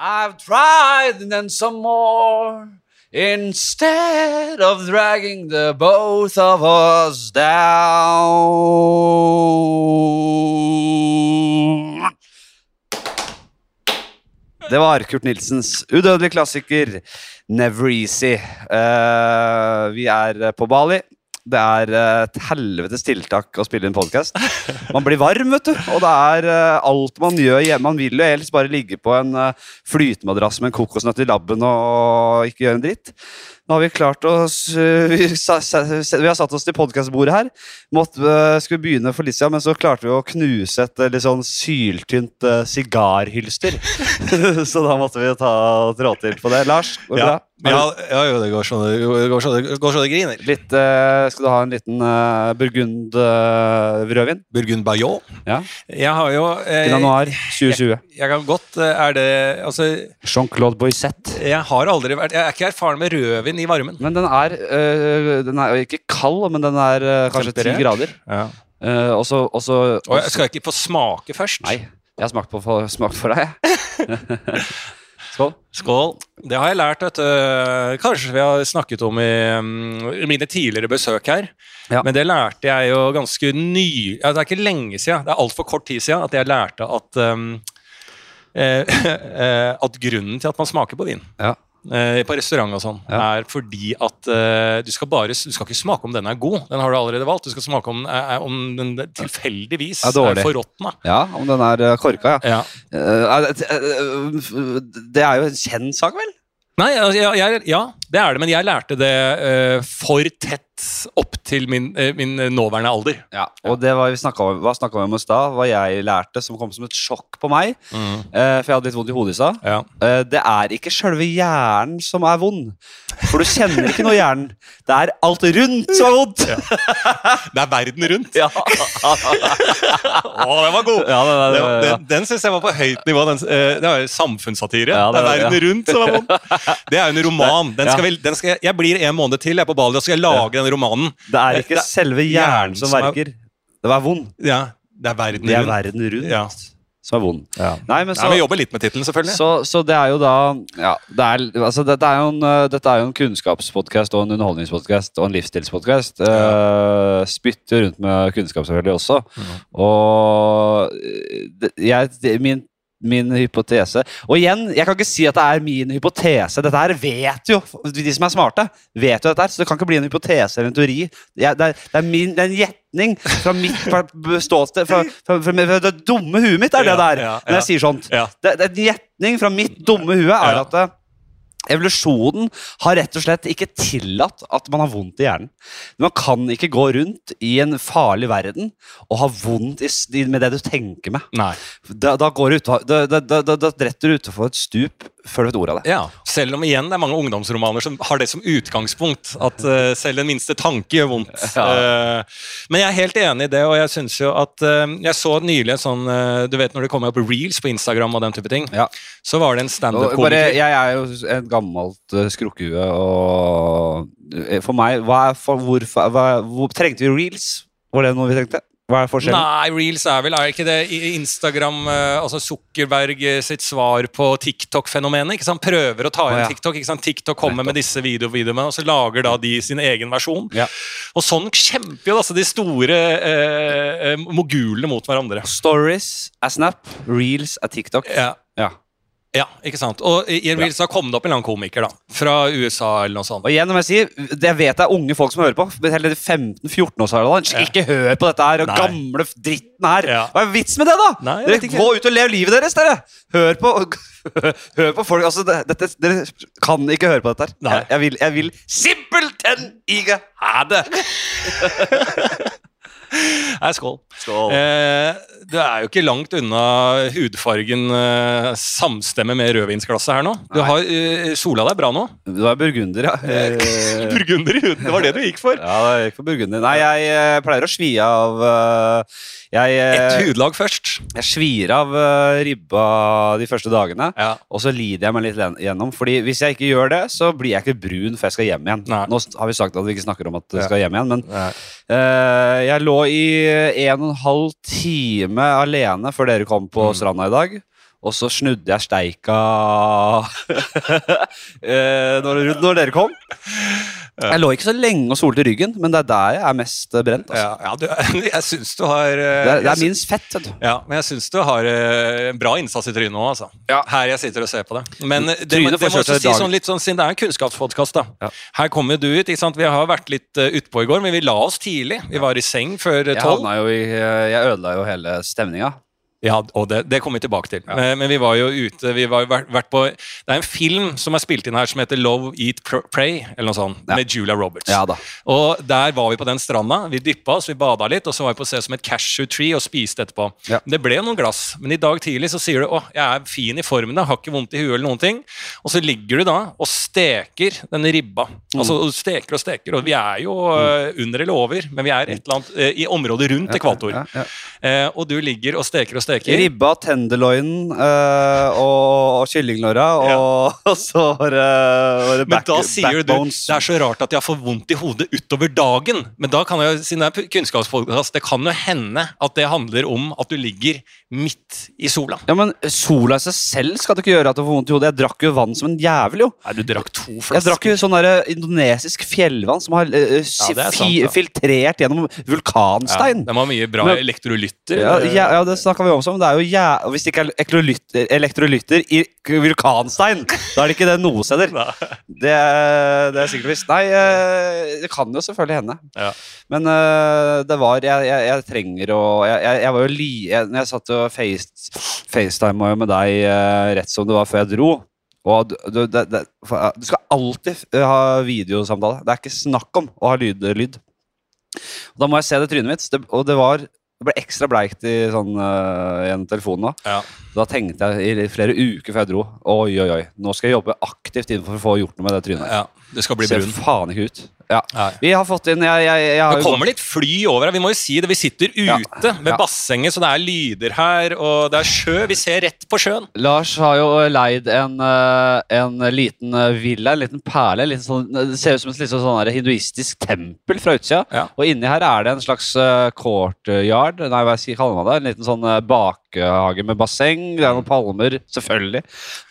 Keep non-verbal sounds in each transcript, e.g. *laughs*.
I've tried and then some more. Instead of dragging the both of us down. Det var Kurt Nilsens udødelige klassiker Never Easy. Eh, vi er på Bali. Det er eh, et helvetes tiltak å spille inn podkast. Man blir varm, vet du. Og det er eh, alt man gjør hjemme. Man vil jo helst bare ligge på en uh, flytemadrass med en kokosnøtt i labben og ikke gjøre en dritt. Nå har vi klart oss Vi, har satt oss til podkastbordet her. Måtte, skulle begynne for litt siden, men så klarte vi å knuse et litt sånn syltynt sigarhylster. *laughs* så da måtte vi ta trå til på det. Lars, går det Ja. bra? Ja, ja, det går så det går så det, går så det griner. Litt, uh, skal du ha en liten uh, burgund-rødvin? Burgund Bayot. ja. Jeg har jo eh, Pinot Noir 2020. Jeg kan godt eh, Er det Altså, Jean-Claude Boisset. jeg har aldri vært Jeg er ikke erfaren med rødvin i varmen. Men den er, øh, den er ikke kald, men den er kanskje ti grader. Ja. Og også, og så- Og jeg skal ikke få smake først? Nei, jeg har smakt, på, smakt for deg. *laughs* *laughs* Skål. Skål. Det har jeg lært, vet du. Kanskje vi har snakket om i, mm, i mine tidligere besøk her. Ja. Men det lærte jeg jo ganske ny... Ja, det er ikke lenge siden, det er altfor kort tid siden at jeg lærte at um, eh, *laughs* eh, At grunnen til at man smaker på vin Ja. Eh, på restaurant og sånn, Ja. er fordi at uh, du skal bare Du skal ikke smake om den er god, den har du allerede valgt. Du skal smake om, eh, om den tilfeldigvis Er er forråtna. ja, om den er korka, ja. Ja. Uh, uh, det er jo en kjent sak, vel? Nei, altså, jeg, jeg, ja, det er det, men jeg lærte det uh, for tett opp til min, eh, min nåværende alder. Ja, og det var vi snakket om, hva snakka vi om i stad, hva jeg lærte som kom som et sjokk på meg. Mm. eh, for jeg hadde litt vondt i hodet i stad. Ja. Eh, det er ikke sjølve hjernen som er vond. For du kjenner ikke noe i hjernen. Det er alt rundt som er vondt! Det er verden rundt. Ja. *laughs* Å, den var god! Ja, det, det, det, den, den syns jeg var på høyt nivå. Den, eh, det var samfunnssatire. Ja, det, det- er verden rundt som er vond. Det er jo en roman. Den skal vi, den skal, jeg blir en måned til jeg er på Bali og skal jeg lage den romanen. det er ikke Det- selve hjernen som som er- verker. Det var vond. Ja, det er verden Det er rundt. verden rundt Ja. som er vond. Nei, men Ja, så, vi jobber litt med tittelen, selvfølgelig. så, så det er jo da ja, det er, altså, dette, er jo en, uh, dette er jo en kunnskapspodkast og en underholdningspodkast og en livsstilspodkast. Uh, spytter rundt med kunnskap selvfølgelig også. Mm. Og uh, det, jeg, det, min, min hypotese Og igjen, jeg kan ikke si at det er min hypotese. Dette her vet jo de som er smarte. vet jo dette her, Så det kan ikke bli en hypotese eller en teori. Det, er, det, er min, det er en gjetning fra mitt ståsted fra, fra, fra, fra det dumme huet mitt, er det der. Når jeg sier sånt. Det, det en gjetning fra mitt dumme hue er at eh, evolusjonen har rett og slett ikke tillatt at man har vondt i hjernen. Man kan ikke gå rundt i en farlig verden og ha vondt i, med det du tenker med. Da, da, går du ut, da, da, da, da, dretter du utfor et stup før du vet ordet av det. Ja, Selv om igjen det er mange ungdomsromaner som har det som utgangspunkt. At uh, selv den minste tanke gjør vondt. *laughs* Ja. Uh, men jeg er helt enig i det, og jeg synes jo at uh, Jeg så nylig en sånn Du vet når det kommer opp reels på Instagram og den type ting, Ja. så var det en standup-komiker jeg er jo et gammelt uh, skrukkehue, og for meg hva for, hvorfor, hva, hvor, Trengte vi reels? Var det noe vi trengte? Hva er forskjellen? Nei, reels er vel Er ikke det Instagram eh, Altså Zuckerberg eh, sitt svar på TikTok-fenomenet? ikke sant? Prøver å ta inn TikTok. ikke sant? TikTok kommer med disse video videoene, og så lager da de sin egen versjon. Ja. Og sånn kjemper jo altså de store eh, eh, mogulene mot hverandre. Stories er Snap, reels er TikTok. Ja. Ja. ikke sant? Og i en en så har kommet opp en eller annen komiker da, fra USA eller noe sånt. Og igjen, om jeg sier, det jeg vet det er unge folk som hører på. men Hele 15-14-årsalderen. Ja. Ikke hør på dette her og Nei. gamle dritten her. Ja. Hva er vits med det, da? Nei, dere. Gå ut og lev livet deres, dere! Hør på *laughs* Hør på folk altså, dette, Dere kan ikke høre på dette her. Jeg, jeg, vil, jeg vil simpelthen ikke ha det! *laughs* *laughs* Nei, skål. Skål. Eh, du er jo ikke langt unna hudfargen eh, samstemmer med rødvinsglasset her nå. Du har eh, sola deg bra nå. Du er burgunder, ja. Eh, Burgunder i huden, det var det du gikk for. ja, jeg gikk for burgunder. Nei, jeg eh, pleier å svi av eh, jeg, eh, Et hudlag først. jeg svir av eh, ribba de første dagene. Ja. Og så lider jeg meg litt gjennom. Fordi hvis jeg ikke gjør det, så blir jeg ikke brun før jeg skal hjem igjen. Nei. Nå har vi sagt at vi ikke snakker om at jeg skal hjem igjen, men eh, jeg lå i en og en halv time alene før dere kom på Mm. stranda i dag. Og så snudde jeg steika *laughs* eh, når, når dere kom. Jeg lå ikke så lenge og solte ryggen, men det er der jeg er mest eh, brent. Altså. Ja, ja, du, *laughs* jeg syns du har eh, Det, er, det er minst fett. vet du. Ja, men jeg syns du har en bra innsats i trynet òg, altså. Ja. Her jeg sitter og ser på det. Men det, det, må- det må også si sånn litt sånn, siden det er en kunnskapspodkast, da. Ja. Her kommer jo du ut. ikke sant? Vi har vært litt uh, utpå i går, men vi la oss tidlig. Vi var i seng før tolv. Jeg, tolv. jo i, eh, jeg ødela jo hele stemninga. Ja, og det, det kommer vi tilbake til. Men, men vi var jo ute vi var jo vært, vært på Det er en film som er spilt inn her som heter Love, Eat, Pray, eller noe sånt, Ja. med Julia Roberts. Ja da. Og der var vi på den stranda. Vi dyppa oss, vi bada litt, og så var vi på å se som et cashew tree og spiste etterpå. Ja. Det ble noen glass, men i dag tidlig så sier du å, jeg er fin i formen, jeg har ikke vondt i huet eller noen ting. Og så ligger du da og steker denne ribba. Mm. Altså du steker og steker, og vi er jo mm. under eller over, men vi er et eller annet eh, i området rundt ekvator. Ja, ja. Eh, og du ligger og steker og steker. Ribba, tenderloinen uh, og, og kyllinglåra, og, *laughs* og så var det, var det Men da sier du backbones. det er så rart at jeg får vondt i hodet utover dagen. Men da kan jeg, siden det er kunnskapspodkast, det kan jo hende at det handler om at du ligger midt i sola. Ja, men Sola i seg selv skal det ikke gjøre at du får vondt i hodet. Jeg drakk jo vann som en jævel, jo. Nei, du drakk to Jeg drakk jo sånn der indonesisk fjellvann som har uh, Ja, sant, fi- filtrert gjennom vulkanstein. Ja, de har mye bra elektrolytter. Ja, ja, ja, det snakka vi også om. Det er jo jæ... Hvis det ikke er elektrolytter, i vulkanstein, da er det ikke det noe steder. *laughs* Det, er- det er sikkert visst. Nei, eh, det kan jo selvfølgelig hende. Ja. Men eh, det var Jeg, jeg, jeg trenger å jeg, jeg, var jo li... Jeg, jeg satt og face, facetima med deg eh, rett som det var før jeg dro og du, du, det, det, du skal alltid ha videosamtale. Det er ikke snakk om å ha lyd. lyd. Da må jeg se det trynet mitt. Det, og det var det ble ekstra bleikt i sånn, uh, gjennom telefonen. Da. Ja. da tenkte jeg i flere uker før jeg dro Oi, oi, oi, nå skal jeg jobbe aktivt inn for å få gjort noe med det trynet. ja, det skal bli Ser brun. faen ikke ut. Ja. Vi har fått inn jeg, jeg, jeg har Det kommer litt fly over her. Vi må jo si det. Vi sitter ute ved bassenget, så det er lyder her, og det er sjø. Vi ser rett på sjøen. Lars har jo leid en, eh, en liten eh, villa, en liten perle. En liten sånn, det ser ut som et litt sånn sånn hinduistisk tempel fra utsida. Og inni her er det en slags courtyard. Nei, hva skal jeg kalle man det? En liten sånn eh, bakhage med basseng. Det er noen palmer, selvfølgelig.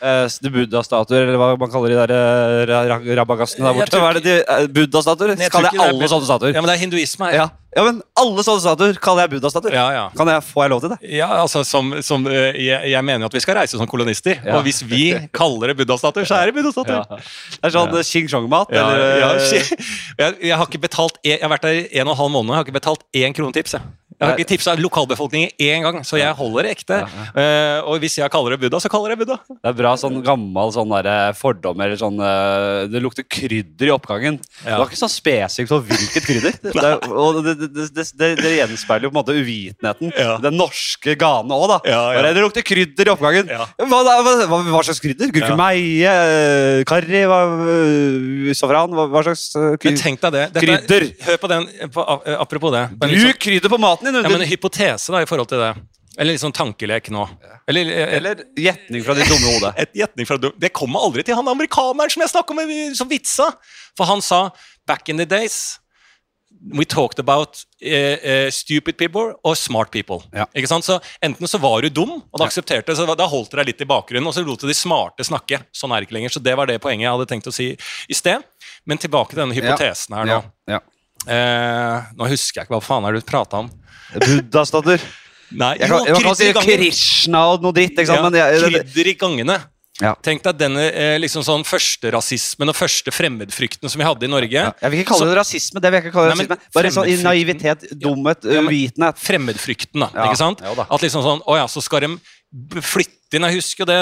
Uh, Buddha-statuer, eller hva man kaller de der uh, ra- ra- rabagassene der borte. tror Hva er det de uh, Buddha-statuer? Kaller jeg det alle sånne statuer? Ja, men det er hinduisme her. Ja. ja, men alle sånne statuer kaller jeg Buddha-statuer. ja. ja. Kan jeg få jeg lov til det? Ja, altså som, som eh, jeg, jeg mener at vi skal reise som kolonister. Ja. Og hvis vi kaller det buddha-statuer, så er det buddha-statuer. Ja. Det er sånn Xing Chong-mat. Ja, eller, ja, eh, *laughs* jeg, jeg har ikke betalt Jeg har vært der i en og en halv måned, jeg har ikke betalt én krone tips. Jeg. Jeg har ikke tipsa lokalbefolkningen én gang, så jeg holder det ekte. Uh, og hvis jeg kaller det Buddha, så kaller jeg Buddha. Det er bra sånn gammel sånn der fordom eller sånn uh, Det lukter krydder i oppgangen. Det Ja. var ikke så spesifikt på hvilket krydder. *laughs* Det, det, og det, det, det, det, det gjenspeiler jo på en måte uvitenheten. Ja. Den norske gane òg, da. Ja, ja. Det lukter krydder i oppgangen. Hva, hva, hva, hva slags krydder? Gurkemeie? Ja. Karri? Eh, Safran? Hva, slags krydder? Men tenk deg det. Dette- Krydder. Hør på den, på, eh, apropos det. Bruk krydder på maten din! nei, ja, men en hypotese da, i forhold til det. Eller litt sånn tankelek nå. Eller, eh, Eller gjetning fra ditt dumme hode. *laughs* et gjetning fra Det kommer aldri til han amerikaneren som jeg snakka med, som vitsa. For han sa 'back in the days'. We talked about uh, uh, stupid people og smart people. Ja. Ikke sant? Så Enten så var du dum, og da aksepterte så da holdt du deg litt i bakgrunnen, og så lot du de smarte snakke. Sånn er det ikke lenger. Så det var det poenget jeg hadde tenkt å si i sted. Men tilbake til denne hypotesen her nå. Ja, ja. Uh, nå husker jeg ikke hva faen er det du prata om. Buddha-statuer. Nei, Jeg kan, jo, jeg kan si. Krishna og noe dritt, ikke sant? Ja, men jeg, det, krydder i gangene. Ja. Tenk deg denne eh, liksom sånn første rasismen og første fremmedfrykten som vi hadde i Norge. ja. Jeg vil ikke kalle det rasisme. det vil jeg ikke kalle Nei, men rasisme. Bare sånn naivitet, dumhet, uvitenhet. Fremmedfrykten, da. Ikke sant? At liksom sånn Å ja, så skal de flytte inn Jeg husker jo det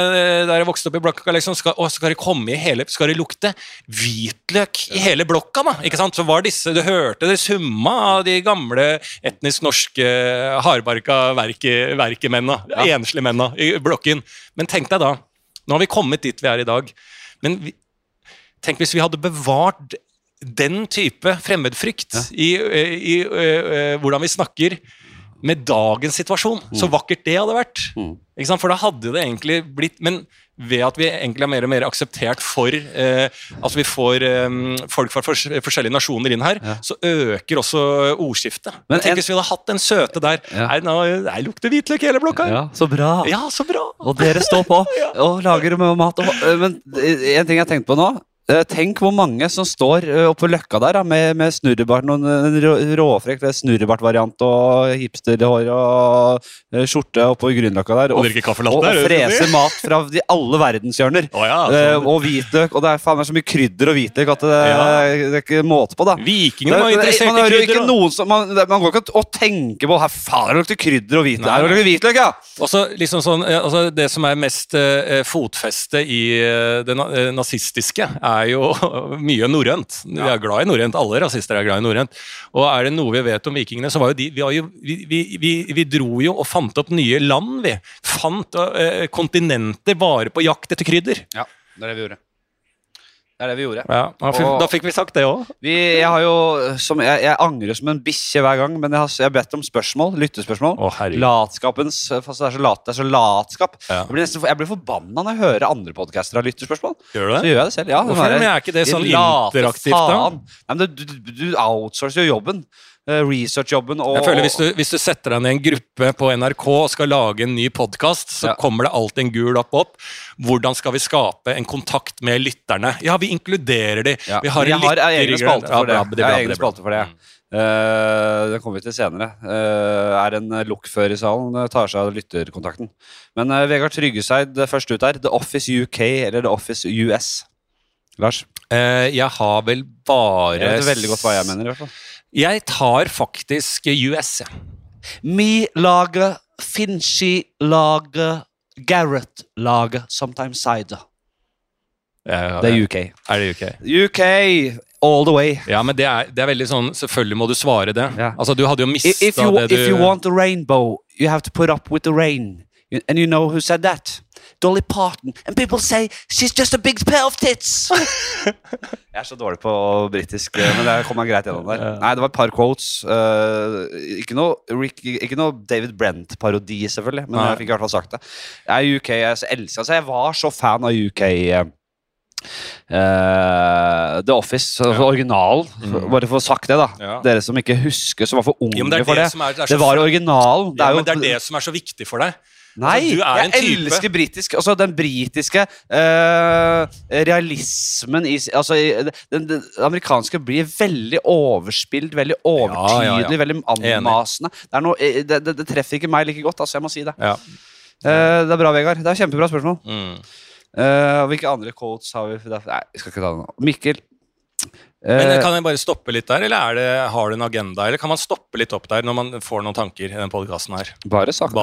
der jeg vokste opp i blokka. liksom, skal, å, skal det komme i hele Skal det lukte hvitløk i hele blokka, da? ikke sant? Så var disse Du hørte det summa av de gamle etnisk norske hardbarka verke, verkemennene. Ja. Enslige mennene i blokken. Men tenk deg da Nå har vi kommet dit vi er i dag. Men vi, tenk hvis vi hadde bevart den type fremmedfrykt i, i, i, i hvordan vi snakker med dagens situasjon. Så vakkert det hadde vært. Mm. Ikke sant? For da hadde det egentlig blitt Men ved at vi egentlig er mer og mer akseptert for eh, Altså vi får eh, folk fra fors forskjellige nasjoner inn her, Ja. så øker også ordskiftet. Men Tenk en- hvis vi hadde hatt den søte der. Ja. Nei, nå nei, lukter hvitløk i hele blokka. Ja, så bra. Ja, så bra! Og dere står på *laughs* og lager mat. Og, men en ting jeg har tenkt på nå Tenk hvor mange som står øh, oppe på Løkka der da, med, med snurrebart, noen rå- råfrekk det snurrebartvariant og hipsterhår og skjorte oppe i Grünerløkka der. Og Og, og, og freser mat fra de alle verdenshjørner. Oh, ja, Eh, sånn. og hvitløk. Og det er faen meg så mye krydder og hvitløk at det, Ja. det er ikke måte på, da. Vikingene var interessert man i krydder. ikke noen som, man, man går ikke og tenker på Her faen, det lukter krydder og hvitløk. Her lukter det hvitløk, ja! Også, liksom sånn, eh, altså Det som er mest uh, fotfeste i uh, det na eh, nazistiske, er jo *laughs* mye norrønt. Vi er glad i norrønt, alle rasister er glad i norrønt. Og er det noe vi vet om vikingene, så var jo de Vi, jo, vi, vi, vi, dro jo og fant opp nye land, vi. Fant eh, kontinenter bare på jakt etter krydder. Ja, det er det vi gjorde. Det er det vi gjorde. Ja, da, fikk, da fikk vi sagt det òg. Jeg har jo som, jeg, jeg angrer som en bikkje hver gang, men jeg har, jeg har bedt om spørsmål. Lyttespørsmål. Å. Latskapens fast Det er så lat, det er så latskap. Ja. Jeg, blir nesten, jeg blir forbanna når jeg hører andre podcaster ha lytterspørsmål. Gjør du Så gjør jeg det selv. Ja, Hvorfor er, er ikke det sånn interaktivt, da? Nei, men du, du, du outsourcer jo jobben. Eh, Researchjobben og Jeg føler hvis du, hvis du setter deg ned i en gruppe på NRK og skal lage en ny podkast, så Ja. kommer det alltid en gul opp opp. Hvordan skal vi skape en kontakt med lytterne? Ja, vi inkluderer de. Ja, Vi har har egne spalter for det. Jeg har egne spalter for det. Eh, det kommer vi til senere. Uh, er en lokfører i salen, eh, tar seg av lytterkontakten. Men uh, Vegard Tryggeseid først ut her. The Office UK eller The Office US? Lars? Jeg har vel bare Jeg vet veldig godt hva jeg mener. i hvert fall Jeg tar faktisk US, jeg. Me lager, Finchi lager, Gareth lager, sometimes SIDER. Ja, Det er UK. Er det UK? UK all the way. Ja, men det er, det er veldig sånn Selvfølgelig må du svare det. Ja. Altså, du hadde jo mista det du if you want a rainbow, you have to put up with the rain. And you know who said that? Dolly Parton. And people say she's just a big pair of tits. *laughs* jeg er så dårlig på britisk, eh, men det kom meg greit gjennom der. Nei, det var et par quotes. Uh, ikke, noe Rick, ikke noe David Brent-parodi, selvfølgelig, men Nei. jeg fikk i hvert fall sagt det. Jeg er UK, jeg elsker altså, Jeg var så fan av UK. Uh, eh, The Office, Ja. originalen. Mm. Bare for å sagt det, da. Ja. Dere som ikke husker, som var for unge Jo, det for det det. er- det er Det var originalen. Det ja, er jo, men det er det som er så viktig for deg. Nei, Altså, jeg type- elsker britisk. Altså den britiske uh, realismen i Altså den, den amerikanske blir veldig overspilt, veldig overtydelig, ja, ja. veldig anmasende. Det, noe, eh, det, det, det treffer ikke meg like godt, altså. Jeg må si det. Ja. Eh, det er bra, Vegard. Det er kjempebra spørsmål. Mm. Uh, hvilke andre quotes har vi? Nei, jeg skal ikke ta det nå. Mikkel. Men Eh, Kan jeg bare stoppe litt der, eller er det, har du en agenda? Eller kan man stoppe litt opp der når man får noen tanker i den podkasten her? bare sagt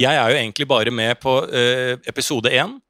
Jeg er jo egentlig bare med på eh, episode 1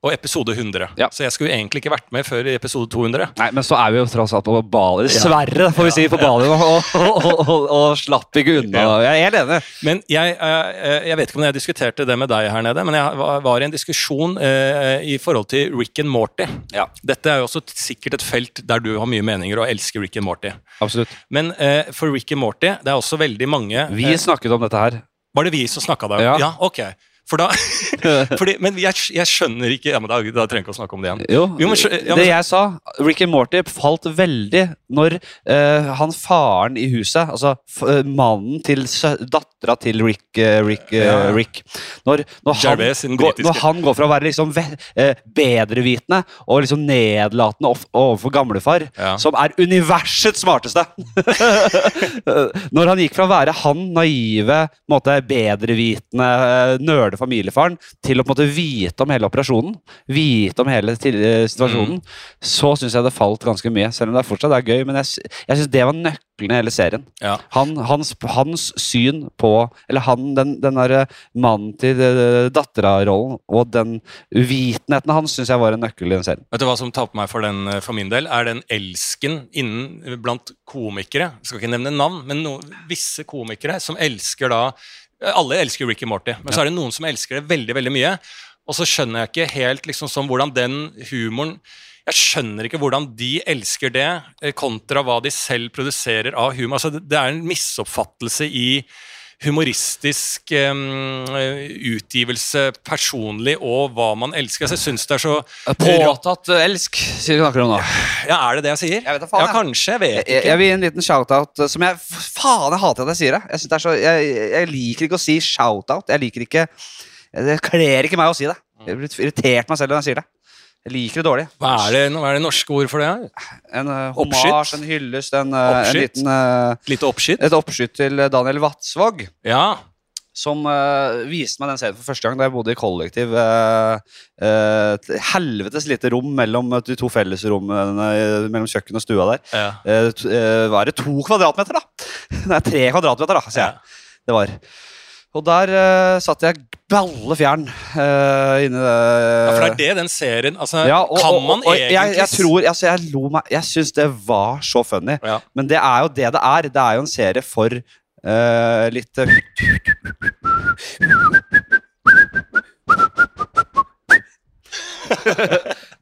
og episode 100. Ja. Så jeg skulle egentlig ikke vært med før i episode 200. Nei, men så er vi jo tross alt på Bali. Dessverre, får vi si, på Bali. Og, og, og, og, slapp ikke unna. Jeg er helt enig. Men jeg, eh, jeg vet ikke om jeg diskuterte det med deg her nede, men jeg var- i en diskusjon eh, i forhold til Rick and Morty. Ja, Dette er jo også sikkert et felt der du har mye meninger og elsker Rick and Morty. absolutt. Men eh, for Rick and Morty, det er også veldig mange Vi eh, snakket om dette her. Var det vi som snakka da? Ja. ja, ok. For da, *laughs* *laughs* fordi, men jeg, jeg skjønner ikke ja, men da, da trenger jeg ikke å snakke om det igjen. Jo, Jo, men ja, men- det jeg sa, Rick and Morty falt veldig når uh, han faren i huset, altså eh, mannen til dattera til Rick, uh, Rick. Rick når, når, han, går, når han går fra å være liksom ve bedrevitende og liksom nedlatende overfor gamlefar, som er universets smarteste *laughs* Når han gikk fra å være han naive, måte bedrevitende, nerde familiefaren, til å på en måte vite om hele operasjonen, vite om hele situasjonen, mm. så syns jeg det falt ganske mye. Selv om det er fortsatt er gøy, men jeg, jeg syns det var nøkkelen i hele serien. Ja. Han, hans, hans syn på Eller han, den, den derre mannen til uh, dattera-rollen, og den uvitenheten hans, syns jeg var en nøkkel i den serien. Vet du hva som tar på meg for den eh, for min del? Er den elsken innen eh, blant komikere. Jeg skal ikke nevne navn, men no, visse komikere som elsker da eh, Alle elsker Ricky Morty, men så er det noen som elsker det veldig veldig mye. Og så skjønner jeg ikke helt liksom sånn hvordan den humoren Jeg skjønner ikke hvordan de elsker det, eh, kontra hva de selv produserer av humor. Altså, det, det er en misoppfattelse i humoristisk um, utgivelse personlig og hva man elsker. Altså, jeg syns det er så Påtatt eh, elsk, sier du snakker om nå. Ja, er det det jeg sier? Jeg vet faen, ja, jeg. kanskje. Jeg vet ikke. jeg vil gi en liten shout-out eh, som jeg Faen, jeg hater at jeg sier det. Jeg, synes det er så, jeg, jeg liker ikke å si shout-out. Jeg liker ikke Det kler ikke meg å si det. Jeg blir irritert meg selv når jeg sier det. Jeg liker det dårlig. Hva er det, hva er det norske ord for det? her? En uh, homasj, en hyllest, en, uh, en liten uh, Et lite oppskytt? Et oppskytt til eh, Daniel Vatsvåg. Ja. Som uh, viste meg den serien for første gang da jeg bodde i kollektiv. eh, eh, et helvetes lite rom mellom de to fellesrommene eh, mellom kjøkken og stua der. ja. Eh, eh, var det to kvadratmeter, da? *laughs* Nei, tre kvadratmeter, da, sier jeg. Det var. Og der uh, satt jeg ballefjern uh, inni det ja, for det er det den serien altså, Ja, og, Kan man og, og egentlig jeg, jeg tror altså, Jeg lo meg Jeg syns det var så funny. ja. Men det er jo det det er. Det er jo en serie for uh, litt eh, *laughs*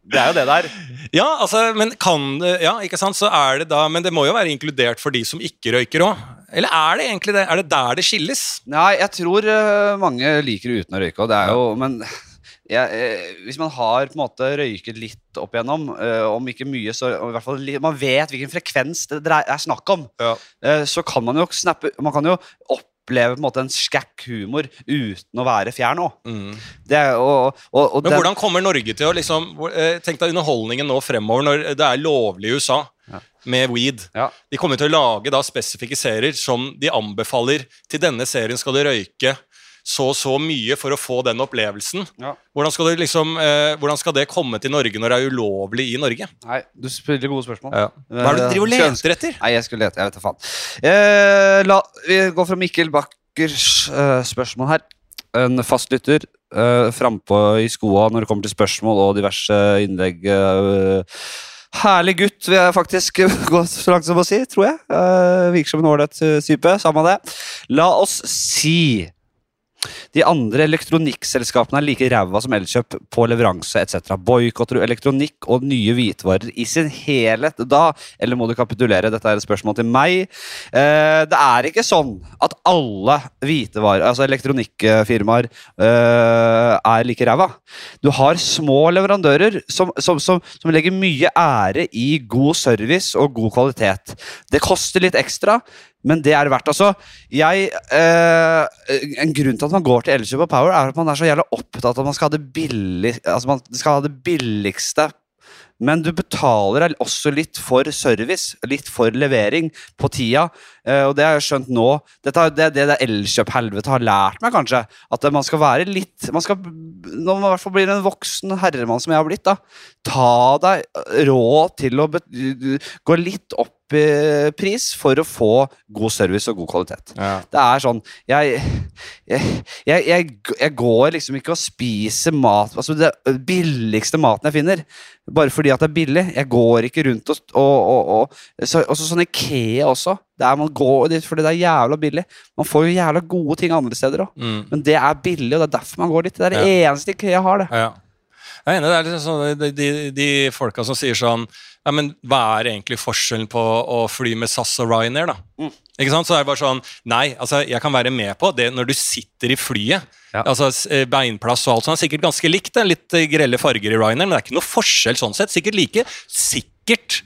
Det er jo det det er. Ja, altså, men kan Ja, ikke sant, så er det da Men det må jo være inkludert for de som ikke røyker òg. Eller er det egentlig det? Er det der det skilles? Nei, jeg tror eh, mange liker det uten å røyke. Og det er jo, men jeg, eh, hvis man har på en måte røyket litt opp igjennom, eh, om ikke mye, så i hvert fall man vet hvilken frekvens det er snakk om, Ja. så kan man jo snappe Man kan jo oppleve på en måte en skækk humor uten å være fjern òg. Mm. Men hvordan kommer Norge til å liksom Tenk deg underholdningen nå fremover når det er lovlig i USA Ja. Med weed. Ja. De kommer til å lage da spesifikke serier som de anbefaler til denne serien skal du røyke så og så mye for å få den opplevelsen. Ja. Hvordan skal, du liksom, eh, hvordan skal det komme til Norge når det er ulovlig i Norge? Nei, du spiller gode spørsmål. Hva er det du driver og leter etter? Nei, jeg skulle lete. Jeg vet da faen. Eh, la, vi går fra Mikkel Bakkers eh, spørsmål her. En fastlytter uh, frampå i skoa når det kommer til spørsmål og diverse innlegg. eh, herlig gutt, vil jeg faktisk *laughs* gå så langt som å si, tror jeg. Uh, virker som en ålreit eh, type. Samme det. La oss si de andre elektronikkselskapene er like ræva som Elkjøp på leveranse etc. Boikotter du elektronikk og nye hvitevarer i sin helhet da, eller må du kapitulere? Dette er et spørsmål til meg. Eh, det er ikke sånn at alle hvitevarer, altså elektronikkfirmaer, eh, er like ræva. Du har små leverandører som, som, som, som legger mye ære i god service og god kvalitet. Det koster litt ekstra, men det er det verdt. Altså, jeg, eh, en grunn til at man går til Elkjøp og Power, er at man er så jævla opptatt av at man skal ha det billig, altså man skal ha det billigste. Men du betaler også litt for service, litt for levering på tida. eh, og det har jeg skjønt nå. Dette, det er det, det Elkjøp-helvete har lært meg, kanskje. At man skal være litt man skal, Når man i hvert fall blir en voksen herremann som jeg har blitt, da, ta deg råd til å gå litt opp pris for å få god service og god kvalitet. Ja. Det er sånn Jeg, jeg, jeg, jeg, går liksom ikke og spiser mat Altså det billigste maten jeg finner, bare fordi at det er billig. Jeg går ikke rundt og, og, og, og så, Også sånn Ikea også. Det er, man går dit fordi det er jævla billig. Man får jo jævla gode ting andre steder òg. Mm. Men det er billig, og det er derfor man går dit. Det er det eneste Ikea har, det. Ja. Jeg er enig, det er liksom sånn, de, de, de folka som sier sånn ja, men Hva er egentlig forskjellen på å fly med SAS og Ryanair, da? Mm. Ikke sant? Så er det bare sånn Nei, altså, jeg kan være med på det når du sitter i flyet. Ja. Altså, eh, Beinplass og alt sånt er sikkert ganske likt. Det er litt eh, grelle farger i Ryanair, men det er ikke noe forskjell sånn sett. Sikkert like sikkert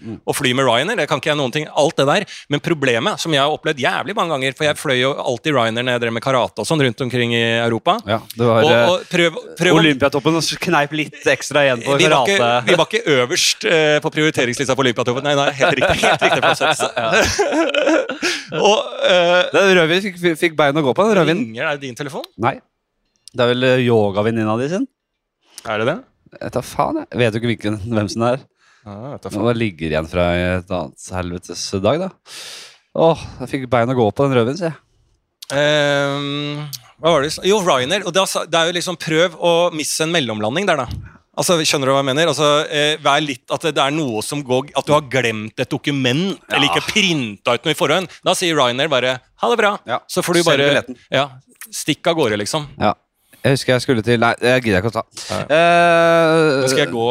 Mm. å fly med Ryanair, det kan ikke jeg noen ting. Alt det der. Men problemet, som jeg har opplevd jævlig mange ganger, for jeg fløy jo alltid Ryanair når jeg drev med karate og sånn rundt omkring i Europa. Ja, det var Og, eh, og prøv, prøv Olympiatoppen kneip litt ekstra igjen på vi var, ikke, karate. vi var ikke øverst eh, på prioriteringslista på Olympiatoppen. Nei, nei, helt riktig. Helt riktig plassert. *laughs* *laughs* og uh, Den rødvinen fikk, fikk bein å gå på. den Rødvin. ringer er det din telefon? Nei. Det er vel eh, yogavenninna di sin? Er det det? Jeg tar faen, jeg. Vet jo ikke hvilken, hvem som er. Ah, Nå ligger igjen fra et annet helvetes dag, da. Åh, jeg fikk bein å gå på den rødvinen, sier jeg. Um, hva var det? Jo, Ryanair. Og det, det er jo liksom prøv å misse en mellomlanding der, da. Altså, Skjønner du hva jeg mener? Altså, eh, vær litt At det, er noe som går At du har glemt et dokument, eller ikke printa ut noe i forhånd. Da sier Ryanair bare 'ha det bra'. Ja. Så får du bare ja, Stikk av gårde, liksom. Ja. Jeg husker jeg skulle til Nei, det gidder jeg ikke å ta. Eh, skal jeg gå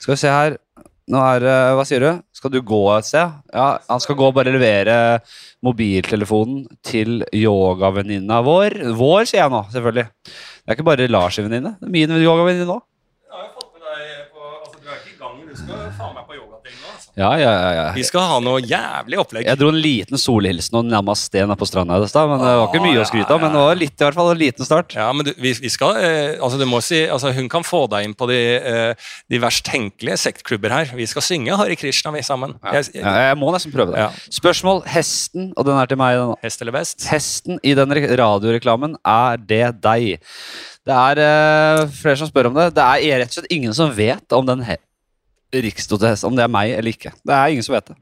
Skal vi se her. Nå er det Hva sier du? Skal du gå et sted? Ja, han skal gå og bare levere mobiltelefonen til yogavenninna vår. Vår, sier jeg nå, selvfølgelig. Det er ikke bare Lars' venninne. Min yogavenninne òg. Ja, ja, ja. Vi skal ha noe jævlig opplegg. Jeg dro en liten solhilsen og namaste på stranda i stad. Men det var ikke mye å skryte av. Men det var litt, i hvert fall en liten start. Ja, men du, vi, vi skal eh, altså du må si, altså Hun kan få deg inn på de, eh, de verst tenkelige sektklubber her. Vi skal synge Hare Krishna, vi sammen. Jeg, Ja, jeg må nesten prøve det. Ja. Spørsmål. Hesten, og den er til meg. Den. Hest eller best? Hesten i den radioreklamen, er det deg? Det er eh, flere som spør om det. Det er rett og slett ingen som vet om den Rikstotes, om det er meg eller ikke. Det er ingen som vet det.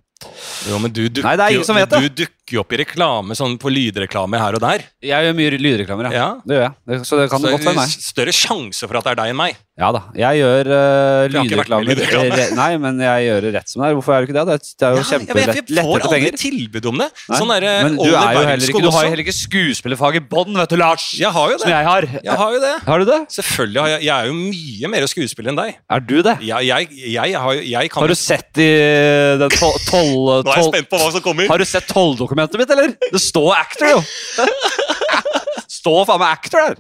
Jo, men du dukker, Nei, det er ingen som vet det. Du dukker jo opp i reklame, sånn på lydreklame her og der. Jeg gjør mye lydreklamer, ja. Ja. Det gjør jeg. Det, så det kan Så godt være meg. Større sjanse for at det er deg enn meg. Ja da. Jeg gjør uh, lydreklamer. lydreklame. Nei, men jeg gjør det rett som det er. Hvorfor er du ikke det? Det er, det jo Ja, jeg, vet, kjempelett jeg får aldri tilbud om det. Sånn derre men du, er jo heller ikke, du har jo heller ikke skuespillerfag i bånn, vet du, Lars! Jeg har jo Som det. jeg har. Jeg har jo det. Har du det? Selvfølgelig har jeg Jeg er jo mye mer skuespiller enn deg. Er du det? Jeg, jeg, jeg, har, jo- jeg kan Har du sett i den tol- tolv... Nå er jeg spent på hva som kommer. Har du sett tolldokumentet mitt, eller? Det står actor, jo! *laughs* står faen meg actor der!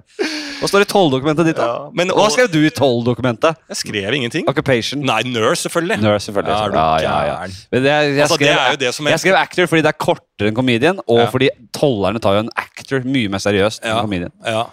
Hva står i tolldokumentet ditt, da? Ja, men- Hva skrev du i tolldokumentet? Jeg skrev ingenting. Occupation. Nei, nurse, selvfølgelig. Nurse, selvfølgelig. Ja, Ja, ja, ja. Men det, jeg, Altså, det skrev, er jo det som jeg, jeg skrev actor fordi det er kortere enn comedian, og Ja. fordi tollerne tar jo en actor mye mer seriøst enn comedian. Ja,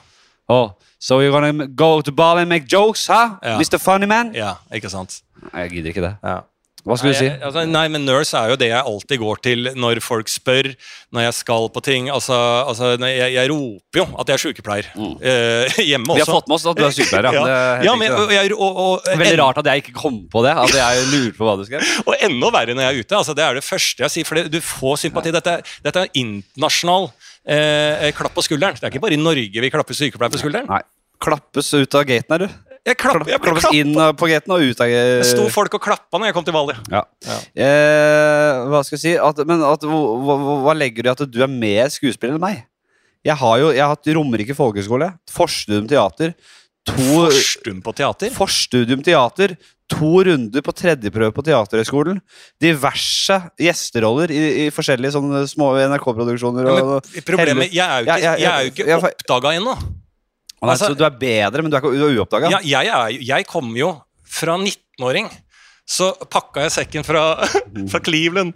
Oh, so you're gonna go to Bali and make jokes, huh? Mr. Funny Man? ja, ikke sant. Jeg gidder ikke det. Ja. Hva skulle du si? Nei, altså, nei, men nurse er jo det jeg alltid går til når folk spør, når jeg skal på ting. Altså, altså jeg, jeg roper jo at jeg er sykepleier. Eh, hjemme også. Vi har fått med oss at du er *laughs* sykepleier, ja. er ja, men, og, jeg, og, og, Veldig rart at jeg ikke kom på det. At jeg lurer på hva du skal *laughs* Og enda verre når jeg er ute. altså Det er det første jeg sier. For du får sympati. Dette, er- dette er internasjonal eh, klapp på skulderen. Det er ikke bare i Norge vi klapper sykepleier på skulderen. Nei. Klappes ut av gaten her, du. Jeg, klapp, jeg ble inn på gaten og ut av Det sto folk og klappa når jeg kom til Bali. Ja. Ja. Eh, hva skal jeg si? At, men at, hva, hva, legger du i at du er mer skuespiller enn meg? Jeg har jo jeg har hatt Romerike folkehøgskole, forstudium teater, to Forstum på teater. forstudium teater, to runder på tredjeprøve på Teaterhøgskolen, diverse gjesteroller i, i forskjellige sånne små NRK-produksjoner. Ja, problemet, jeg er jo ikke, jeg oppdaga ennå. Altså- så du er bedre, men du er, ikke, uoppdaga? Ja, jeg, jeg kom jo fra 19-åring. Så pakka jeg sekken fra, *laughs* fra Cleveland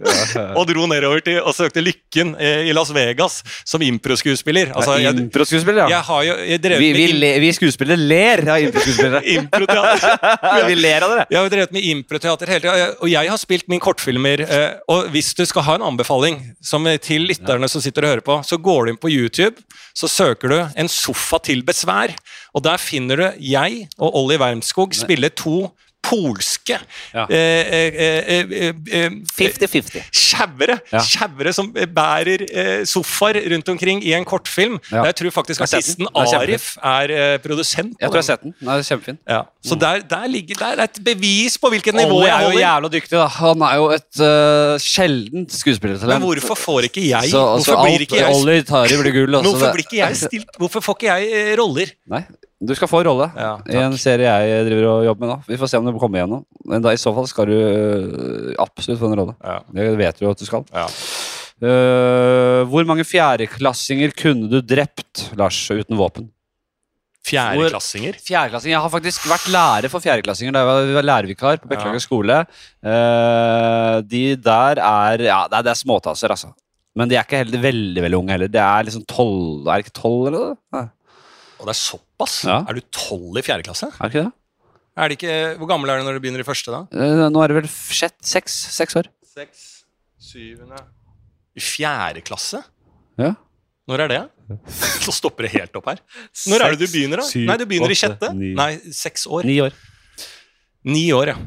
og dro nedover til og søkte lykken eh, i Las Vegas som improskuespiller. Altså, jeg, Improskuespiller, ja. jo Vi, vi, le, vi skuespillere ler av improskuespillere. *laughs* improteater. *laughs* vi ler av dere. Jeg har drevet med improteater hele tida, og jeg har spilt min kortfilmer. eh, Og hvis du skal ha en anbefaling som til lytterne som sitter og hører på, så går du inn på YouTube, så søker du 'En sofa til besvær', og der finner du jeg og Olli Wermskog spille to polske eh, eh, eh, 50-50. Sjauere Ja. sjauere som bærer eh, sofaer rundt omkring i en kortfilm. Ja. Jeg tror faktisk artisten. Arif er produsent. Jeg tror jeg har sett den. Den er kjempefin. Ja. Så der, der ligger der er et bevis på hvilket nivå jeg er jo jævla dyktig, da. Han er jo et uh, sjeldent skuespillertalent. Men hvorfor får ikke jeg Så, altså, Hvorfor blir ikke jeg, Ollie tar blir gull. altså, hvorfor blir ikke jeg stilt Hvorfor får ikke jeg roller? Nei, du skal få rolle Ja, i en serie jeg driver og jobber med nå. Vi får se om du kommer igjen nå. Men da, i så fall skal du øh, absolutt få en rolle. Ja. Det vet du jo at du skal. Ja. Uh, hvor mange fjerdeklassinger kunne du drept, Lars, uten våpen? Fjerdeklassinger? Fjerdeklassinger, Jeg har faktisk vært lærer for fjerdeklassinger da jeg var lærervikar på Beklager skole. Uh, de der er Ja, det er, det er småtasser, altså. Men de er ikke heller veldig veldig unge heller. Det er liksom tolv Er det ikke tolv, eller noe? Og det er såpass? Ja. Er du tolv i fjerde klasse? Er det ikke det? Er det ikke, hvor gammel er du når du begynner i første, da? Eh, nå er det vel sjett, seks, seks år. Seks, syvende I fjerde klasse? Ja. Når er det? *laughs* Så stopper det helt opp her. Når er det du begynner, da? syv, Nei, du begynner i sjette. ni. Nei, seks år. Ni år. Ni år, ja.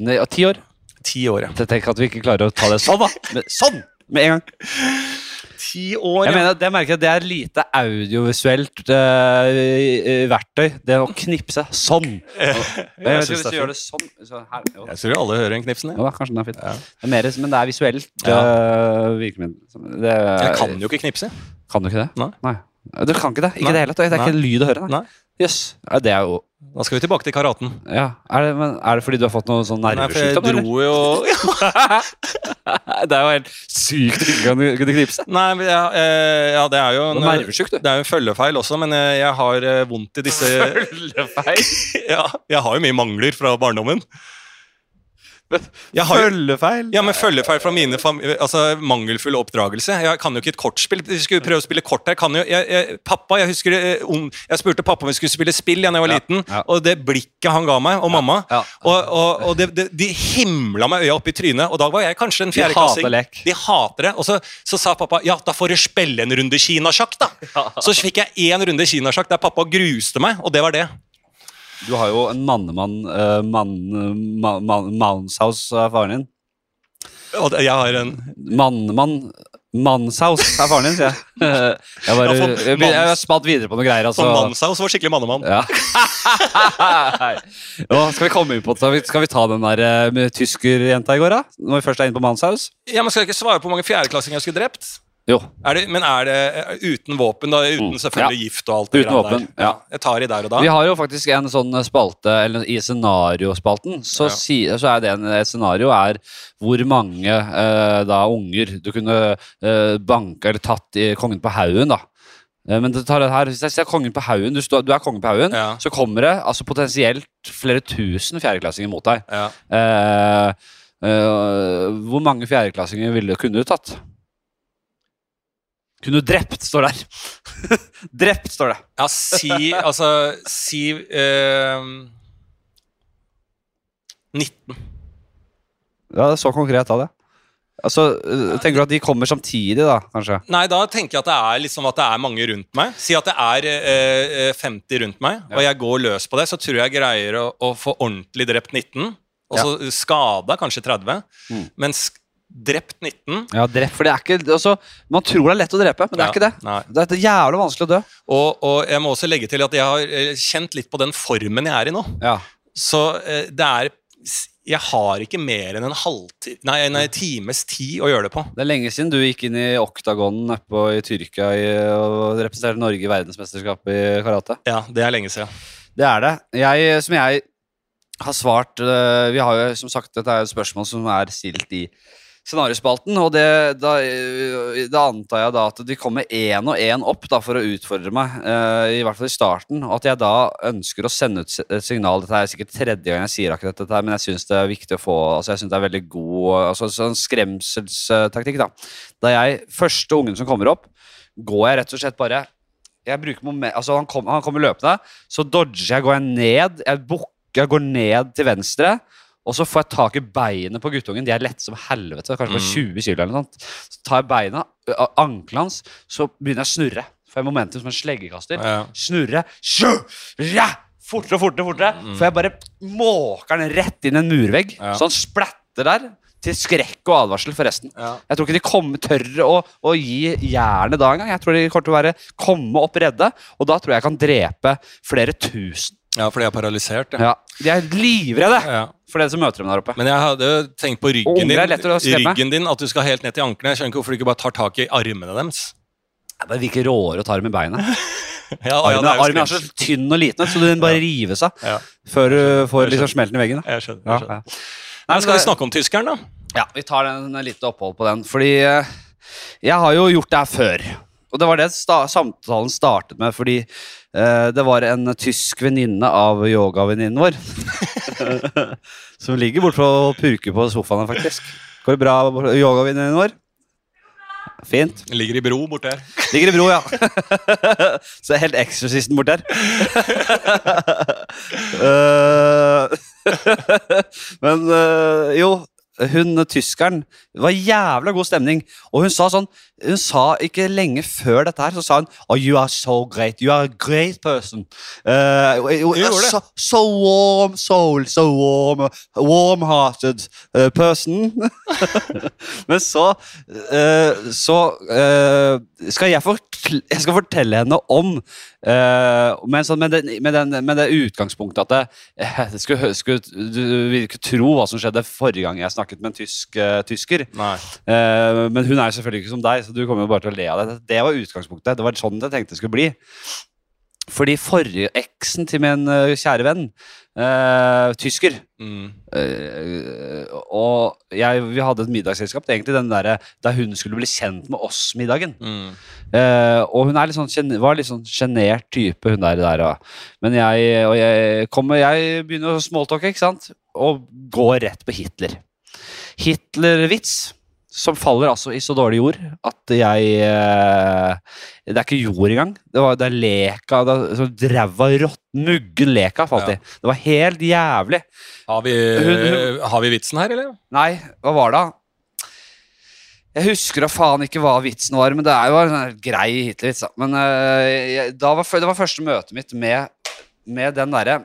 Nei, ja, ti år. Ti år, ja. Jeg tenker at vi ikke klarer å ta det sånn, da. Men, sånn! Med en gang. Ti år, Jeg mener, det merker jeg det er lite audiovisuelt uh, verktøy. Det å knipse sånn. *laughs* Jeg vet synes det er du gjør det sånn så her, jo. Jeg tror alle hører den knipsen. Ja, ja kanskje den er fin. Ja. Det er mer, men det er visuelt Ja. uh, virkemiddel. Det, Jeg kan jo ikke knipse. Kan du ikke det? Nei. Du kan ikke det. Ikke Nei. det hele tatt. Det er Nei. ikke en lyd å høre. Nei. Jøss. Yes. det er jo Da skal vi tilbake til karaten. ja. er, det, men, er det fordi du har fått noe sånn Nei, for jeg nervesykdom? eller? dro jo *laughs* det er jo helt sykt å ikke kunne, kunne knipse. Nei, men jeg, eh, ja, det er jo en, nervesjuk, du. det er jo en følgefeil også, men jeg, jeg har eh, vondt i disse *laughs* *laughs* ja, Jeg har jo mye mangler fra barndommen. Jeg har Følgefeil? Ja, men følgefeil fra mine altså, mangelfull oppdragelse. Jeg kan jo ikke et kortspill. Vi skulle prøve å spille kort her. Kan jo, jeg, jeg, pappa, jeg husker eh, Jeg spurte pappa om vi skulle spille spill da jeg var liten, ja. og det blikket han ga meg, og mamma. Og, og, og det, det, De himla meg øya opp i trynet, og da var jeg kanskje en De fjerdeklassing. hater. De hater det. Og så, så sa pappa ja, da får du spille en runde kinasjakk, da. *laughs* Så fikk jeg én runde kinasjakk der pappa gruste meg, og det var det. Du har jo en mannemann uh, mann, man, man, Manshaus av faren din. Jeg har en Mannemann Manshaus er faren din, sier jeg. *laughs* *laughs* Jeg, bare, jeg, jeg, jeg spant videre på noen greier. Altså. For mannshaus var skikkelig mannemann. Ja. *laughs* Nå skal vi komme inn på vi, skal vi ta den der eh, med tyskerjenta i går, da? Når vi først er inne på Manshaus? Ja, men Skal jeg ikke svare på hvor mange fjerdeklassinger jeg skulle drept? Jo. Er det, men er det eh, uten våpen, da? Uten selvfølgelig selvfølgelig gift og alt det Uten våpen, der? ja. Jeg tar i der og da. Vi har jo faktisk en sånn spalte, eller i scenariospalten, så, Ja. si, så er det en, et scenario er hvor mange eh, da unger du kunne eh, banka eller tatt i kongen på haugen, da. Eh, Men det tar det her, hvis jeg ser kongen på haugen, du, står- du er kongen på haugen, Ja. så kommer det altså potensielt flere tusen fjerdeklassinger mot deg. Ja. Eh, eh, hvor mange fjerdeklassinger ville, kunne du tatt? Kunne du drept, står der. *laughs* drept, står det. ja, si Altså, si eh, 19. Ja, det er så konkret av det. Altså, Tenker du at de kommer samtidig, da, kanskje? Nei, da tenker jeg at det er liksom at det er mange rundt meg. Si at det er eh, eh, 50 rundt meg, og jeg går løs på det, så tror jeg greier å, å få ordentlig drept 19. Og så skada kanskje 30. Mm. Men sk- drept 19 Ja, drept, for det er ikke altså, Man tror det er lett å drepe, men det Ja, er ikke det. Nei. Det er jævlig vanskelig å dø. Og, og jeg må også legge til at jeg har eh, kjent litt på den formen jeg er i nå. Ja. Så eh, det er Jeg har ikke mer enn en halvtime Nei, en times tid å gjøre det på. Det er lenge siden du gikk inn i oktagonen oppe i Tyrkia og representerte Norge i verdensmesterskapet i karate. Ja, det er lenge siden. Det er det. Jeg, som jeg har svart øh, Vi har jo som sagt, Dette er et spørsmål som er stilt i scenariospalten, og det, da, øh, da antar jeg da at de kommer én og én opp da, for å utfordre meg, Uh, i hvert fall i starten. Og at jeg da ønsker å sende ut et signal. Dette er sikkert tredje gang jeg sier akkurat dette, men jeg syns det er viktig å få Altså jeg synes det er veldig god altså sånn skremselstaktikk. Da Da jeg Første ungen som kommer opp, går jeg rett og slett bare jeg bruker moment, altså han, kom, han kommer løpende, så dodger jeg, går jeg ned, jeg bukker, jeg går ned til venstre, og så får jeg tak i beinet på guttungen. De er lette som helvete, kanskje på 20 kilo eller noe. sånt. Så tar jeg beina, ankelen hans, så begynner jeg å snurre. Får jeg momentum som en sleggekaster. Ja. Snurre. Sju, ja, fortere og fortere, fortere. For jeg bare måker den rett inn en murvegg, Ja. så han splatter der. Til skrekk og advarsel forresten. Jeg tror ikke de kommer, tør å, å gi jernet da engang. Jeg tror de kommer til å være, komme opp redde, og da tror jeg jeg kan drepe flere tusen. Ja, for de er paralysert. Ja. De er livredde Ja. for det som møter dem der oppe. Men jeg hadde jo tenkt på Og ryggen unger din, er lettere å skremme. ryggen din, at du skal helt ned til anklene. Jeg skjønner ikke hvorfor du ikke bare tar tak i armene deres. Det virker råere å ta dem i beina. *laughs* Ja, Armen, det er jo armen er så tynn og liten, så den bare rives av Ja. før du får liksom smelten i veggen. Da. Jeg skjønner. Ja, Jeg skjønner. ja. Nei, skal vi det- snakke om tyskeren, da? Ja, vi tar en, en lite opphold på den. Fordi eh, jeg har jo gjort det her før. Og det var det sta samtalen startet med, fordi det var en tysk venninne av yogavenninnen vår. *laughs* som ligger borte og purker på sofaen, faktisk. Går det bra, yogavenninnen vår? Fint. Ligger i bro borte her. Ligger i bro, ja. *laughs* Så er helt eksorsisten bort der. *laughs* Eh, Men eh, jo, hun tyskeren Det var jævla god stemning. Og hun sa sånn Hun sa ikke lenge før dette her, så sa hun Oh, you are so great. You are a great person. Uh, so, so warm soul, so warm warm-hearted uh, person. *laughs* Men så uh, Så skal jeg, jeg skal fortelle henne om eh, med, sånn, med, den, med, den, med det utgangspunktet at det, jeg skulle, skulle, du vil ikke tro hva som skjedde forrige gang jeg snakket med en tysk, tysker. Men hun er selvfølgelig ikke som deg, så du kommer jo bare til å le av det. Det var utgangspunktet. Det var sånn jeg tenkte det skulle bli. Fordi forrige eksen til min eh, kjære venn, eh, tysker Mm. eh, Og jeg, vi hadde et middagsselskap. Egentlig den der, Da hun skulle bli kjent med oss-middagen. Mm. Uh, og hun er litt sånn, var litt sånn sjenert type, hun der. der og, men jeg, og jeg, kommer, jeg begynner å smalltalke, ikke sant? Og går rett på Hitler. Hitler-vits, som faller altså i så dårlig jord at jeg eh, Det er ikke jord engang. Det, var, det er leka det er Ræva råtten, muggen leka falt i. Det var helt jævlig. Har, vi, Hun- hun- har vi vitsen her, eller? Nei, hva var det? Jeg husker da faen ikke hva vitsen var, men det er jo en sånn grei Hitler-vits. Men jeg, var, det var første møtet mitt med, med den derre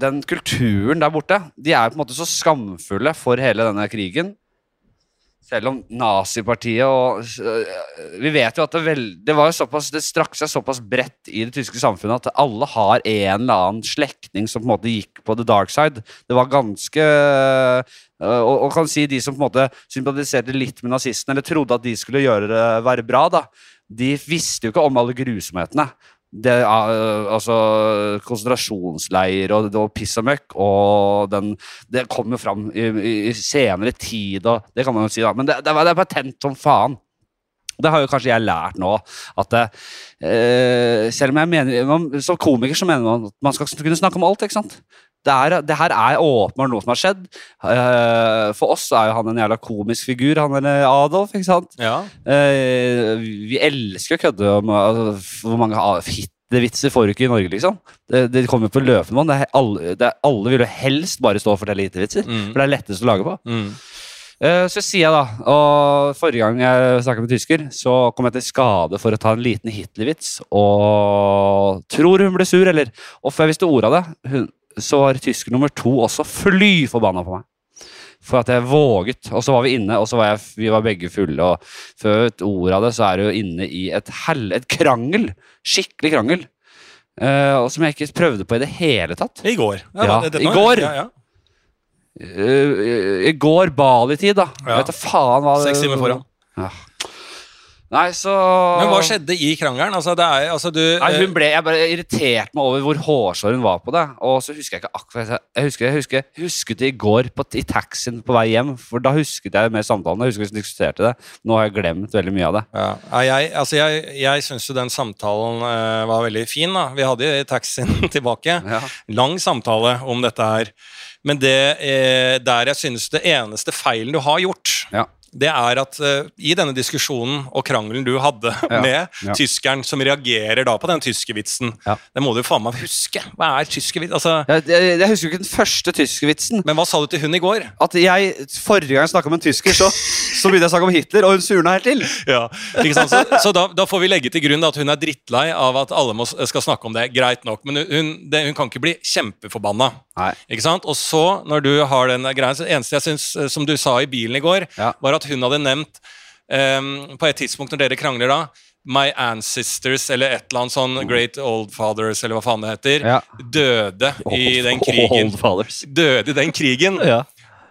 Den kulturen der borte. De er på en måte så skamfulle for hele denne krigen. Selv om nazipartiet og øh, Vi vet jo at det, vel, det såpass Det strakk seg såpass bredt i det tyske samfunnet at alle har en eller annen slektning som på en måte gikk på the dark side. Det var ganske øh, og, og kan si de som på en måte sympatiserte litt med nazistene, eller trodde at de skulle gjøre det være bra, da, de visste jo ikke om alle grusomhetene. Det, er, altså konsentrasjonsleir og, og piss og møkk, og den, det kommer jo fram i, i, senere tid, og det kan man jo si, da. Men det, det, det er patent som faen. Det har jo kanskje jeg lært nå, at eh, selv om jeg mener Som komiker så mener man at man skal kunne snakke om alt, ikke sant? Det, er, det her er åpenbart noe som har skjedd. Eh, for oss er jo han en jævla komisk figur, han er Adolf, ikke sant? Ja. Eh, vi elsker å kødde om altså, hvor mange hittevitser Hitler-vitser får du ikke i Norge, liksom. Det, det kommer på løpende bånd. Alle, alle vil jo helst bare stå og fortelle Hitler-vitser, Mm. for det er lettest å lage på. Mm. Eh, så sier jeg da, og forrige gang jeg snakket med tysker, så kom jeg til skade for å ta en liten Hitler-vits, og tror hun ble sur, eller Og før jeg visste ordet av det, hun, så var tysker nummer to også fly forbanna på meg. For at jeg våget. Og så var vi inne, og så var jeg, vi var begge fulle. Og før et ord av det, så er du inne i et, hell, et krangel. Skikkelig krangel. Uh, og som jeg ikke prøvde på i det hele tatt. I går. Ja, det- det, i går. Ja, ja. Uh, I går Bali-tid, da. Ja. Jeg vet da faen hva Seks timer foran. Nei, så Men hva skjedde i krangelen? Altså, det er, altså, du, Nei, hun ble, Jeg bare irriterte meg over hvor hårsår hun var på det. Og så husker jeg ikke akkurat Jeg husker, jeg husker, jeg husket det i går på, i taxien på vei hjem. For da husket jeg mer samtalen. Jeg husker vi diskuterte det. Nå har jeg glemt veldig mye av det. Ja, ja, jeg, altså jeg, jeg syns jo den samtalen uh, var veldig fin. da. Vi hadde jo taxien *laughs* tilbake. Ja. Lang samtale om dette her. Men det eh, der jeg synes det eneste feilen du har gjort, Ja. Det er at uh, i denne diskusjonen og krangelen du hadde *laughs* Ja, med ja. tyskeren som reagerer da på den tyskervitsen, Ja. det må du faen meg huske. Hva er tyskervits? Altså, Jeg, jeg, jeg husker jo ikke den første tyskervitsen. men hva sa du til hun i går? At jeg, Forrige gang jeg snakka om en tysker, så, så begynte jeg å snakke om Hitler, og hun surna helt til. Ja, ikke sant? Så, så da, da får vi legge til grunn at hun er drittlei av at alle må, skal snakke om det. Greit nok, men hun, det, hun kan ikke bli kjempeforbanna. Nei. Ikke sant? Og så, når du har den greia, så eneste jeg syns, eh, som du sa i bilen i går, Ja. var at hun hadde nevnt um, på et tidspunkt når dere krangler da My ancestors, eller et eller annet sånn Great Old Fathers, eller hva faen det heter, Ja. døde i den krigen. Døde i den krigen. Ja.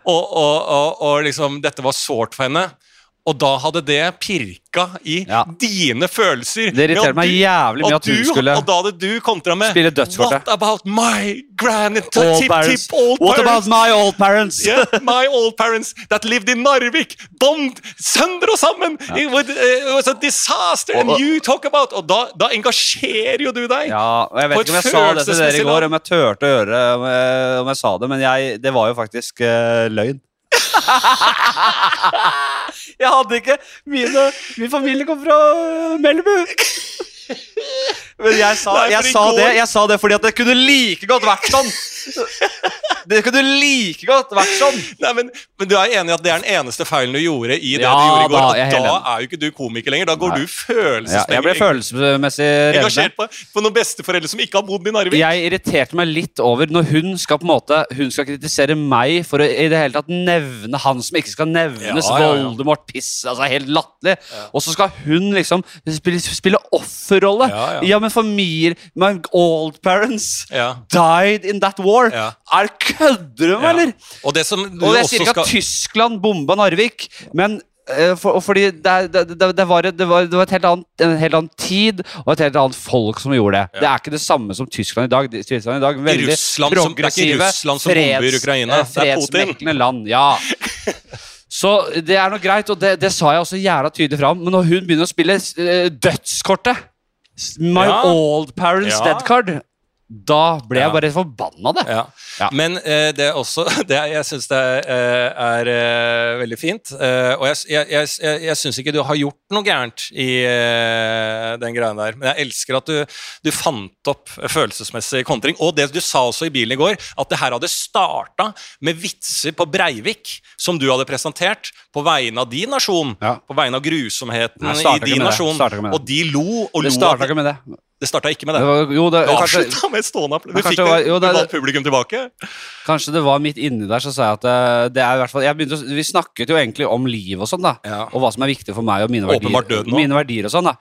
Og, og, og, og liksom, dette var sårt for henne. Og da hadde det pirka i Ja. dine følelser. Det irriterte meg jævlig mye at hun du- skulle Og da hadde du kontra med spille dødskortet. What about my grand Old tip, tip old What about my old parents? Yeah, my old parents that lived in Narvik, bombed sønder og sammen! It, was, it was a disaster! Og- And you talk about Og da, da engasjerer jo du deg! Ja, og jeg vet ikke om jeg sa det til dere i går, om jeg turte å gjøre det, om om jeg sa det, men jeg, det var jo faktisk uh, løgn. *laughs* jeg hadde ikke mine, Min familie kom fra Melbu. *laughs* Men jeg sa, Nei, jeg, sa går- det, jeg sa det fordi at det kunne like godt vært sånn. Det kunne like godt vært sånn. Nei, men, men du er enig i at det er den eneste feilen du gjorde i det Ja, du gjorde i går? da, da er jo ikke du komiker lenger. Da går Nei. du Ja, jeg ble følelsesmessig engasjert på, på noen besteforeldre som ikke har bodd i Narvik. Jeg irriterte meg litt over når hun skal på en måte Hun skal kritisere meg for å i det hele tatt nevne han som ikke skal nevnes. Ja, ja, ja. Voldemort, piss. Altså Helt latterlig. Og så skal hun liksom spille, spille offerrolle. Ja, ja. Men familier My old parents Ja. died in that war. Ja. Er Kødder du med meg, eller? Og det som Og jeg sier ikke skal at Tyskland bomba Narvik, men eh, for, fordi det, det, det, det, var, et- det, var, var helt annet, en helt annen tid og et helt annet folk som gjorde det. Ja. Det er ikke det samme som Tyskland i dag. Tyskland i dag veldig Russland som, det er ikke progressive, Russland som bomber Ukraina, eh, det er Putin. fredsmeklende land. Ja. *laughs* Så det er nok greit, og det, det sa jeg også jævla tydelig fram. Men når hun begynner å spille eh, dødskortet, My Ja. Old Parents. Dead Card, da ble jeg bare forbanna det. Ja. Ja. Men eh, det er også det Jeg syns det er, er er, veldig fint. Eh, og jeg, jeg, jeg, jeg, syns ikke du har gjort noe gærent i eh, den greia der. Men jeg elsker at du, du fant opp følelsesmessig kontring. Og det du sa også i bilen i går, at det her hadde starta med vitser på Breivik som du hadde presentert på vegne av din nasjon. Ja. På vegne av grusomheten Nei, i din nasjon. Det. Og de lo og Det lo. starta av- ikke med det. Det starta ikke med det det. var, jo, det, Du avslutta med stående applaus. Du fikk det var- jo, det- du publikum tilbake. kanskje det var midt inni der, så sa jeg at det, det er i hvert fall jeg begynte, Vi snakket jo egentlig om liv og sånn, da. Ja. Og hva som er viktig for meg og mine verdier, mine verdier og sånn. da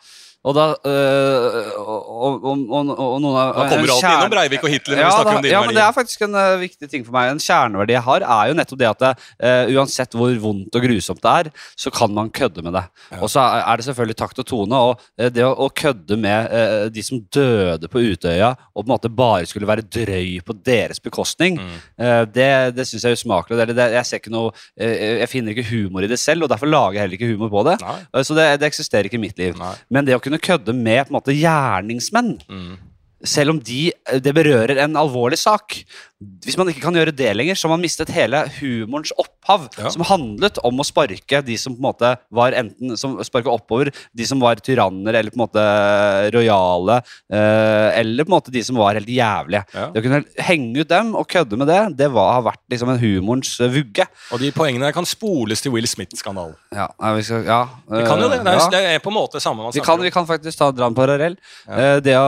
Og da øh, og, og, og, og, noen av Da kommer alltid kjerne- innom Breivik og Hitler når ja, vi snakker da, om dine ja, men det er faktisk en uh, viktig ting for meg. En kjerneverdi jeg har, er jo nettopp det at det, uh, uansett hvor vondt og grusomt det er, så kan man kødde med det. Ja. Og så er det selvfølgelig takt og tone. Og uh, det å, å kødde med øh, de som døde på Utøya, og på en måte bare skulle være drøy på deres bekostning, Mm. Det det syns jeg er usmakelig. Det, det, jeg ser ikke noe Jeg finner ikke humor i det selv, og derfor lager jeg heller ikke humor på det. Nei. Så det, det eksisterer ikke i mitt liv. Nei. Men det å kunne kødde med på en måte gjerningsmenn, Mm. selv om de, eh, det berører en alvorlig sak Hvis man ikke kan gjøre det lenger, så har man mistet hele humorens opphav, Ja. som handlet om å sparke de som på en måte var enten som sparka oppover, de som var tyranner eller på en måte rojale, eh, eller på en måte de som var helt jævlige. Ja. Det å kunne henge ut dem og kødde med det, det var, har vært liksom en humorens eh, vugge. Og de poengene kan spoles til Will Smith-skandalen. Ja, vi skal, ja, Vi kan jo det. Det eh, er, ja. det er på en måte samme man Vi kan, vi kan faktisk ta dra en parallell. Ja. det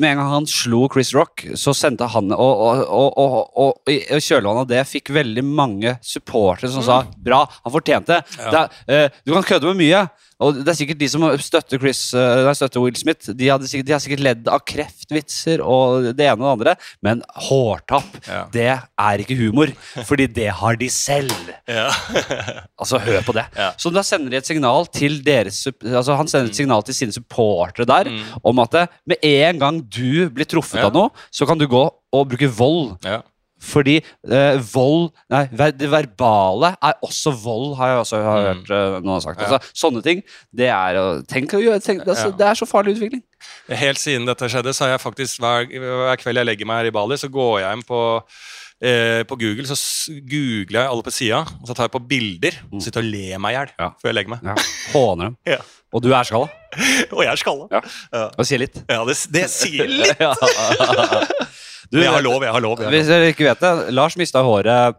med en gang han slo Chris Rock, så sendte han Og, og, og, og, og og i kjølvannet av det fikk veldig mange supportere som sa bra, han fortjente det. Mm. Ja. det. er, uh, du kan kødde med mye. Og det er sikkert de som støtter, Chris, eh, nei, støtter Will Smith, de, hadde sikkert, de har sikkert ledd av kreftvitser og det ene og det andre, men hårtapp, Ja. det er ikke humor. *laughs* Fordi det har de selv. Ja. *laughs* Altså, hør på det. Ja. Så da sender de et signal til deres Altså, han sender et signal til sine supportere der Mm. om at eh, med en gang du blir truffet av noe, så kan du gå og bruke vold. Fordi eh, vold Nei, det verbale er også vold, har jeg også har Mm. hørt eh, noen har sagt. Ja. Altså, sånne ting. Det er Tenk tenk, altså. Det er så farlig utvikling. Helt siden dette skjedde, så har jeg faktisk hver, hver kveld jeg legger meg her i Bali, så går jeg inn på eh, på Google så googler jeg alle på sida, og så tar jeg på bilder og sitter og ler meg i hjel Mm. Ja. før jeg legger meg. Ja. Håner dem. *laughs* Ja. Og du er skalla. *laughs* Og jeg er skalla. Ja. Ja. Og sier litt. Ja, det, det sier litt! *laughs* Du, jeg har lov, jeg har lov. Jeg har Hvis dere ikke vet det, Lars mista håret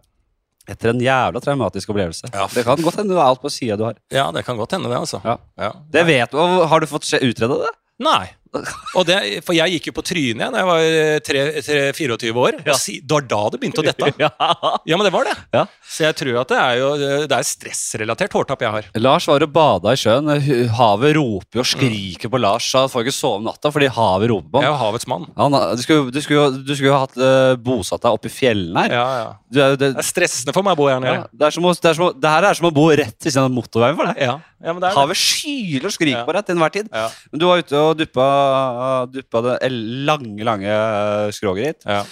etter en jævla traumatisk opplevelse. Ja. Det kan godt hende du er alt på sida du har. Ja, det kan godt hende, det, altså. Ja. Ja. Det vet du. Har du fått utreda det? Nei. Det, for jeg gikk jo på trynet da jeg var eh, tre- tre- 24 år. Ja. Si, det var da det begynte å dette. *laughs* Ja. Ja, men det var det. Ja. Så jeg tror at det er jo Det er stressrelatert hårtapp jeg har. Lars var og bada i sjøen. Havet roper og skriker på Lars. Så han får ikke sove om natta fordi havet roper på Jeg er jo havets mann. han du, skulle, du, skulle, du skulle jo hatt eh, bosatt deg oppe i fjellene her. Ja, ja. Du, det, Det er stressende for meg å bo her nede. det, er som det, er som det her er som å bo rett ved siden av motorveien for deg. Ja, ja men det. Havet skyler og skriker på deg til enhver tid. Men du var ute og duppa, duppa det lange, lange eh, skroget ditt. Ja.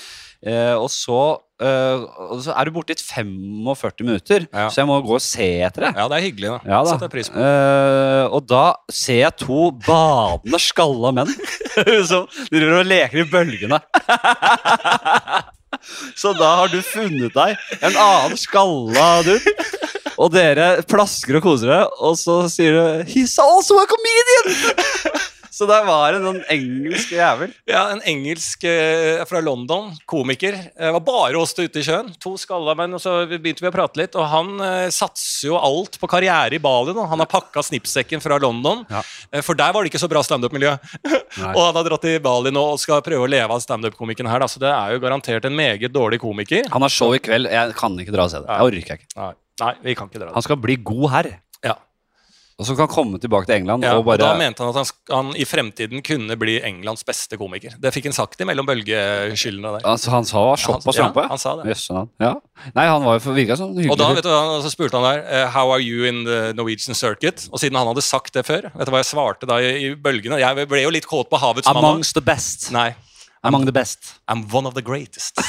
Eh, og, så, eh, og så er du borte i 45 minutter, Ja. så jeg må gå og se etter det. ja, det er hyggelig, da. Ja da. Setter pris på. Eh, og da ser jeg to badende, skalla menn *laughs* som driver og leker i bølgene. *laughs* Så da har du funnet deg en annen skalla dude. Og dere plasker og koser dere, og så sier du 'He's also a comedian'! Så der var det en engelske engelsk jævel. Ja, En engelsk eh, fra London, komiker. Det var bare oss ute i sjøen. To skalla menn, og så begynte vi å prate litt. Og han eh, satser jo alt på karriere i Bali nå. Han har pakka snippsekken fra London, Ja. eh, for der var det ikke så bra standup-miljø. *laughs* Og han har dratt til Bali nå og skal prøve å leve av standup-komikeren her. Da. Så det er jo garantert en meget dårlig komiker. Han har show i kveld. Jeg kan ikke dra og se det. Jeg orker ikke. Nei, nei vi kan ikke dra det. Han skal bli god herr. Ja. Og som kan komme tilbake til England Ja, og og da mente han at han, han i fremtiden kunne bli Englands beste komiker. Det fikk han sagt imellom bølgeskyllene der. altså, Han sa såpass ja, rampe? han sa det. Ja. Nei, han var jo virka sånn hyggelig. Og da vet du, så spurte han der eh, How are you in the Norwegian circuit? Og siden han hadde sagt det før, vet du hva jeg svarte da i, i bølgene? Jeg ble jo litt kåt på havets mann. Amongst the best. Nei. Among the best. I'm one of the greatest. *laughs*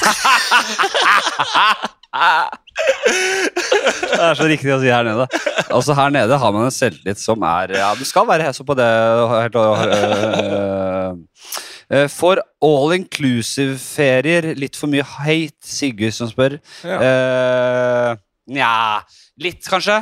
*laughs* Det er så riktig å si her nede. Altså Her nede har man en selvtillit som er Ja, du skal være hesa på det. Helt, øh, For all inclusive-ferier, litt for mye hate, Sigurd som spør. Ja. Uh, Nja, litt kanskje.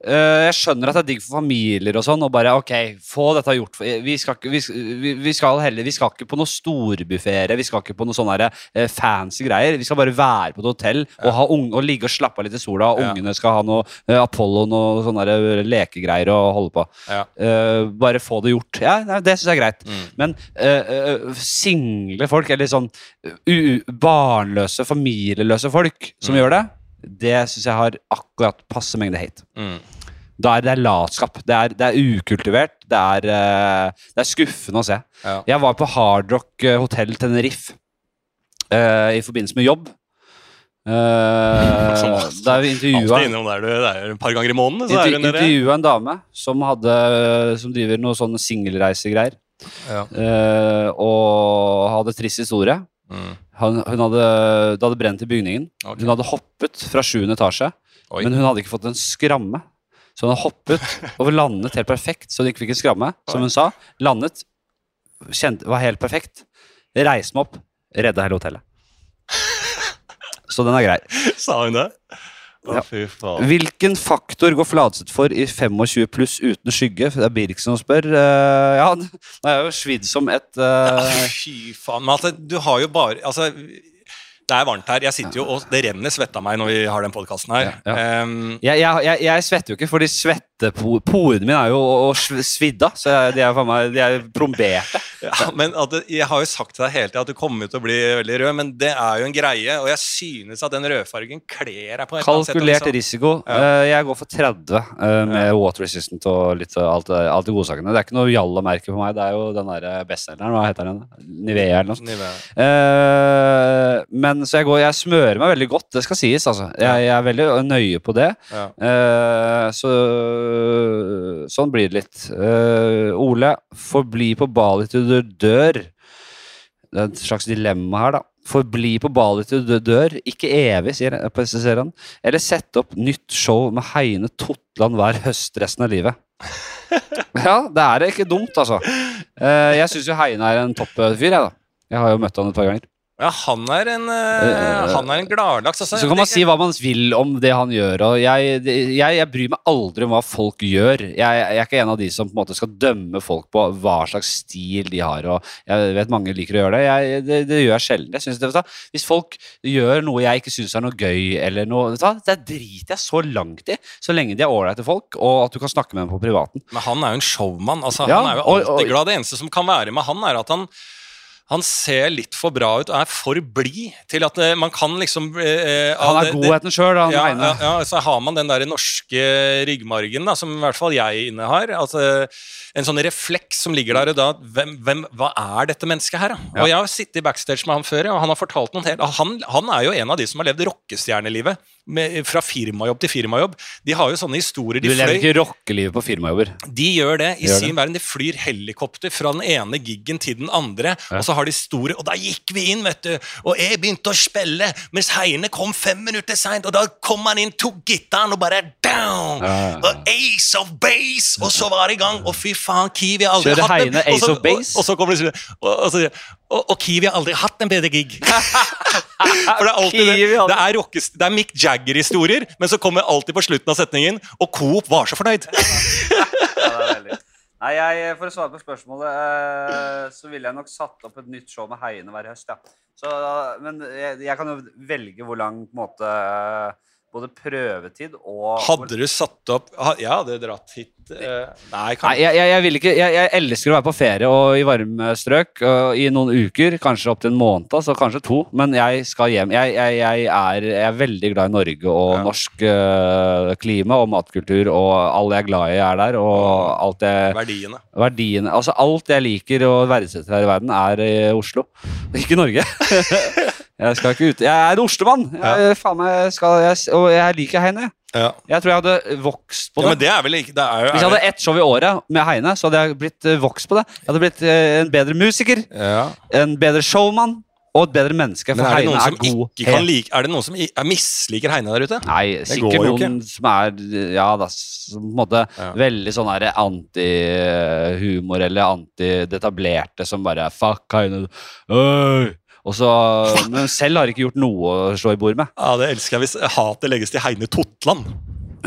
Eh, jeg skjønner at det er digg for familier og sånn. Og bare, ok, få dette gjort vi, skal ikke, vi, vi, skal heller, vi skal ikke på noe storbuffere, vi skal ikke på noe sånne eh, fancy greier. Vi skal bare være på et hotell og, ha ung, og ligge og slappe av litt i sola. Og ungene skal ha noe eh, Apollo og sånne lekegreier å holde på. Ja. Uh, bare få det gjort. Ja, Det syns jeg er greit. Mm. Men uh, single folk, eller sånn barnløse, familieløse folk som Mm. gjør det, det syns jeg har akkurat passe mengde hate. Mm. Da er det latskap. Det er, det er ukultivert. Det er, eh, det er skuffende å se. Ja. Jeg var på Hard Rock eh, Hotel Tenerife uh, i forbindelse med jobb. *laughs* Uh, da vi intervjua er et par ganger i måneden. Så er Inter du nede. intervjua en dame som, hadde, som driver noe sånn singelreisegreier. Ja. Uh, og hadde trist historie. Mm. Hun, hun hadde, det hadde brent i bygningen. Okay. Hun hadde hoppet fra sjuende etasje, Oi. men hun hadde ikke fått en skramme. Så hun har hoppet og landet helt perfekt, så hun ikke fikk en skramme. Som hun sa. Landet, kjente, var helt perfekt. Reiste meg opp, redda hele hotellet. Så den er grei. Sa hun det? Å, Ja. fy faen. Hvilken faktor går Fladseth for i 25 pluss uten skygge? Det er Birk som spør. Uh, ja, nå er jeg jo svidd som et eh, Fy faen. Men altså, du har jo bare Altså, det er varmt her. Jeg sitter jo og Det renner svette av meg når vi har den podkasten her. Ja, Ehm, jeg, jeg, jeg, jeg svetter jo ikke, fordi svetteporene mine er jo og sv- svidd av. Så jeg, de er, meg, de er plomberte. *laughs* ja, men det, Jeg har jo sagt til deg hele tida at du kommer til å bli veldig rød, men det er jo en greie. Og jeg synes at den rødfargen kler deg på sett. Kalkulert liksom. risiko. Ja. Eh, jeg går for 30 eh, med water resistant og litt av alt, alt sakene godsakene. Det er ikke noe jalla-merke for meg. Det er jo den der bestselgeren. Hva heter den? Nivea eller noe sånt. Eh, men så jeg, går, jeg smører meg veldig godt, det skal sies. Altså. Jeg, jeg er veldig nøye på det. Ja. Eh, så sånn blir det litt. Eh, Ole, forbli på Bali til du dør. Det er et slags dilemma her, da. Forbli på Bali til du dør, ikke evig, sier ser serien Eller sette opp nytt show med Heine Totland hver høst resten av livet. *laughs* Ja, det er ikke dumt, altså. Eh, jeg syns jo Heine er en topp fyr, jeg, da. Jeg har jo møtt han et par ganger. Ja, han er en, uh, han er en gladlaks. Altså, Så kan man si hva man vil om det han gjør. Og jeg, jeg, jeg bryr meg aldri om hva folk gjør. Jeg, jeg er ikke en av de som på en måte skal dømme folk på hva slags stil de har. Og jeg vet mange liker å gjøre det. Det, det gjør jeg sjelden. Jeg synes det, hvis folk gjør noe jeg ikke syns er noe gøy, eller noe, det driter jeg så langt i. Så lenge de er ålreite folk, og at du kan snakke med dem på privaten. Men han er jo en showman. Altså, Ja, han er jo og- og- glad. Det eneste som kan være med han, er at han han ser litt for bra ut og er for blid til at eh, man kan liksom eh, Han er godheten sjøl, han ja, ene. ja, ja, så har man den der norske ryggmargen, da, som i hvert fall jeg innehar. Altså, en sånn refleks som ligger der. og da, hvem, hvem, Hva er dette mennesket her? Da? Og Jeg har sittet i backstage med han før, og han har fortalt noen helt, han, han er jo en av de som har levd rockestjernelivet. Med, fra firmajobb til firmajobb. De har jo sånne historier. Du De lever ikke rockelivet på firmajobber. de gjør det i Gjør sin verden. De flyr helikopter fra den ene giggen til den andre. Og så har de store Og da gikk vi inn, vet du. Og jeg begynte å spille, mens Heine kom fem minutter seint. Og da kom han inn, tok gitaren og bare down! Ja, ja, ja. Og Ace of Base! Og så var det i gang. Og fy faen, Kiwi har aldri Kjører hatt Heine Ace of Base? Og, og så kommer det og, og, så- og, og Kiwi har aldri hatt en bedre gig. *laughs* For det er alltid det. Det er, rockes, det er Mick Jagger-historier, men så kommer alltid på slutten av setningen Og Coop var så fornøyd. *laughs* Nei, jeg, For å svare på spørsmålet, eh, så ville jeg nok satt opp et nytt show med Heine hver høst. Ja. Så, men jeg, jeg kan jo velge hvor lang måte, både prøvetid og Hadde du satt opp Jeg hadde dratt hit eh, Nei, kan, Nei, jeg, jeg, jeg vil ikke jeg, jeg elsker å være på ferie og i varme strøk og i noen uker, kanskje opptil en måned, så kanskje to. Men jeg skal hjem. Jeg, jeg, jeg, er, jeg er veldig glad i Norge og Ja. norsk øh, klima og matkultur, og alle jeg er glad i, er der. Og alt jeg, verdiene. verdiene Altså alt jeg liker og verdsetter her i verden, er i Oslo. Ikke Norge. *laughs* jeg skal ikke ut Jeg er en Oslo-mann! Jeg, skal, jeg, og jeg liker Heine. Ja. Jeg tror jeg hadde vokst på ja, det. men det er ikke det er jo, Hvis jeg er hadde ett show i året med Heine, så hadde jeg blitt eh, vokst på det. Jeg hadde blitt eh, en bedre musiker, ja. en bedre showman og et bedre menneske. Men For er det Heine er som god. like Er det noen som er misliker Heine der ute? Nei, sikkert noen som er ja, da, som på en måte Ja. veldig sånn anti-humor eller anti-detablerte som bare Fuck Heine. Øy! Og så, men selv har ikke gjort noe å slå i bord med. Ja, Det elsker jeg hvis hatet legges til Heine Totland.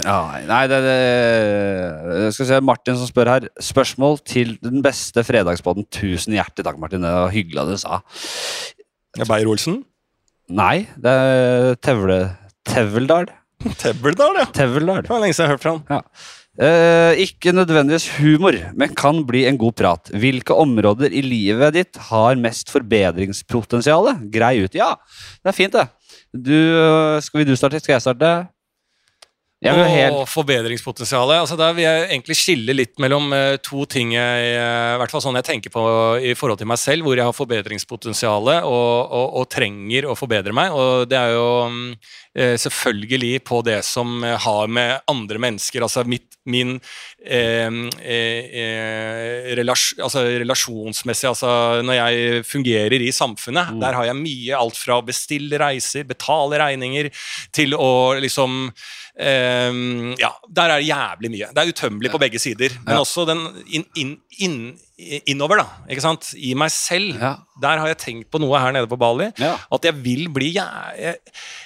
Ja, nei, det, det Skal vi se, Martin som spør her. Spørsmål til den beste fredagsbåten. Tusen hjertelig takk, Martin. Det var hyggelig at du sa. Beyer-Olsen. Nei, det er Tevle... Teveldal? *laughs* Tebbeldal, ja. Teveldal. Det var lenge siden jeg har hørt fra han. Eh, ikke nødvendigvis humor, men kan bli en god prat. Hvilke områder i livet ditt har mest forbedringspotensial? Grei ut. Ja, det er fint, det. Du, øh, skal vi du starte? Skal jeg starte? Vil helt Og forbedringspotensialet. Altså der vil jeg egentlig skille litt mellom eh, to ting jeg eh, i hvert fall sånn jeg tenker på i forhold til meg selv, hvor jeg har forbedringspotensialet og, og, og trenger å forbedre meg. Og det er jo mm, eh, selvfølgelig på det som har med andre mennesker Altså mitt, min eh, eh, eh, relas, altså relasjonsmessig Altså når jeg fungerer i samfunnet, Mm. der har jeg mye. Alt fra å bestille reiser, betale regninger, til å liksom Ehm, ja, der er det jævlig mye. Det er utømmelig på begge sider. Men Ja. også den in, in, in, innover, da. Ikke sant? I meg selv. Ja. Der har jeg tenkt på noe her nede på Bali. Ja. At jeg vil bli Jeg, jeg,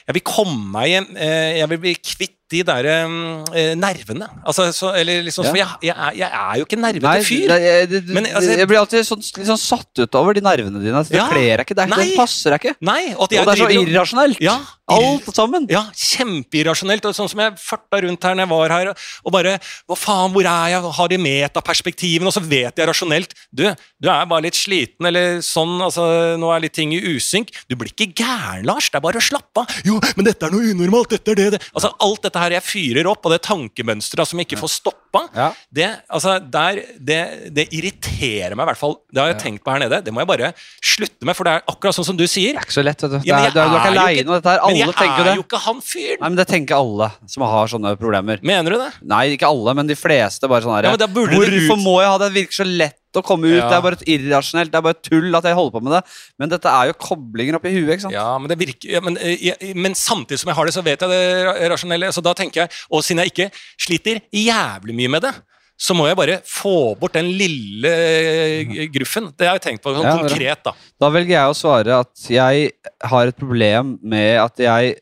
jeg vil komme meg eh, Jeg vil bli kvitt de der eh, nervene. Altså, så, eller liksom, Ja. Jeg, jeg, er, jeg er jo ikke nervete fyr. Nei, jeg, det- Men, altså, jeg blir alltid sånn, sånn satt ut over de nervene dine. Altså, Det Ja. kler deg ikke. Det, det passer deg ikke. Nei, og at Og det er så irrasjonelt. Ja, Alt sammen. Ja, kjempeirrasjonelt. og Sånn som jeg farta rundt her når jeg var her, og bare Hva faen, hvor er jeg? Har de metaperspektivene? Og så vet jeg rasjonelt Du, du er bare litt sliten, eller sånn, altså Nå er litt ting i usynk. Du blir ikke gæren, Lars. Det er bare å slappe av. Jo, men dette er noe unormalt. Dette er det, det. Altså, alt dette her jeg fyrer opp, og det tankemønsteret som jeg ikke får stoppa, Ja. det, altså, der, det, det irriterer meg i hvert fall. Det har jeg tenkt på her nede. Det må jeg bare slutte med, for det er akkurat sånn som du sier. Det er ikke så lett. vet du. Ja, men jeg er, du er ikke er jo aleine om dette her. Alle men jeg er jo ikke han fyren! Nei, men Det tenker alle som har sånne problemer. Mener du det? Nei, ikke alle, men de fleste. bare sånn her, Ja, det Hvorfor må jeg ha det? Det virker så lett å komme ut. Ja. Det er bare et irrasjonelt, det er bare tull at jeg holder på med det. Men dette er jo koblinger oppi huet. ikke sant? Ja, men, det virker, ja, men, eh, jeg, men samtidig som jeg har det, så vet jeg det rasjonelle. Så da tenker jeg, Og siden jeg ikke sliter jævlig mye med det, så må jeg bare få bort den lille eh, gruffen. Det har jeg tenkt på sånn Ja, konkret, da. Da velger jeg å svare at jeg har et problem med at jeg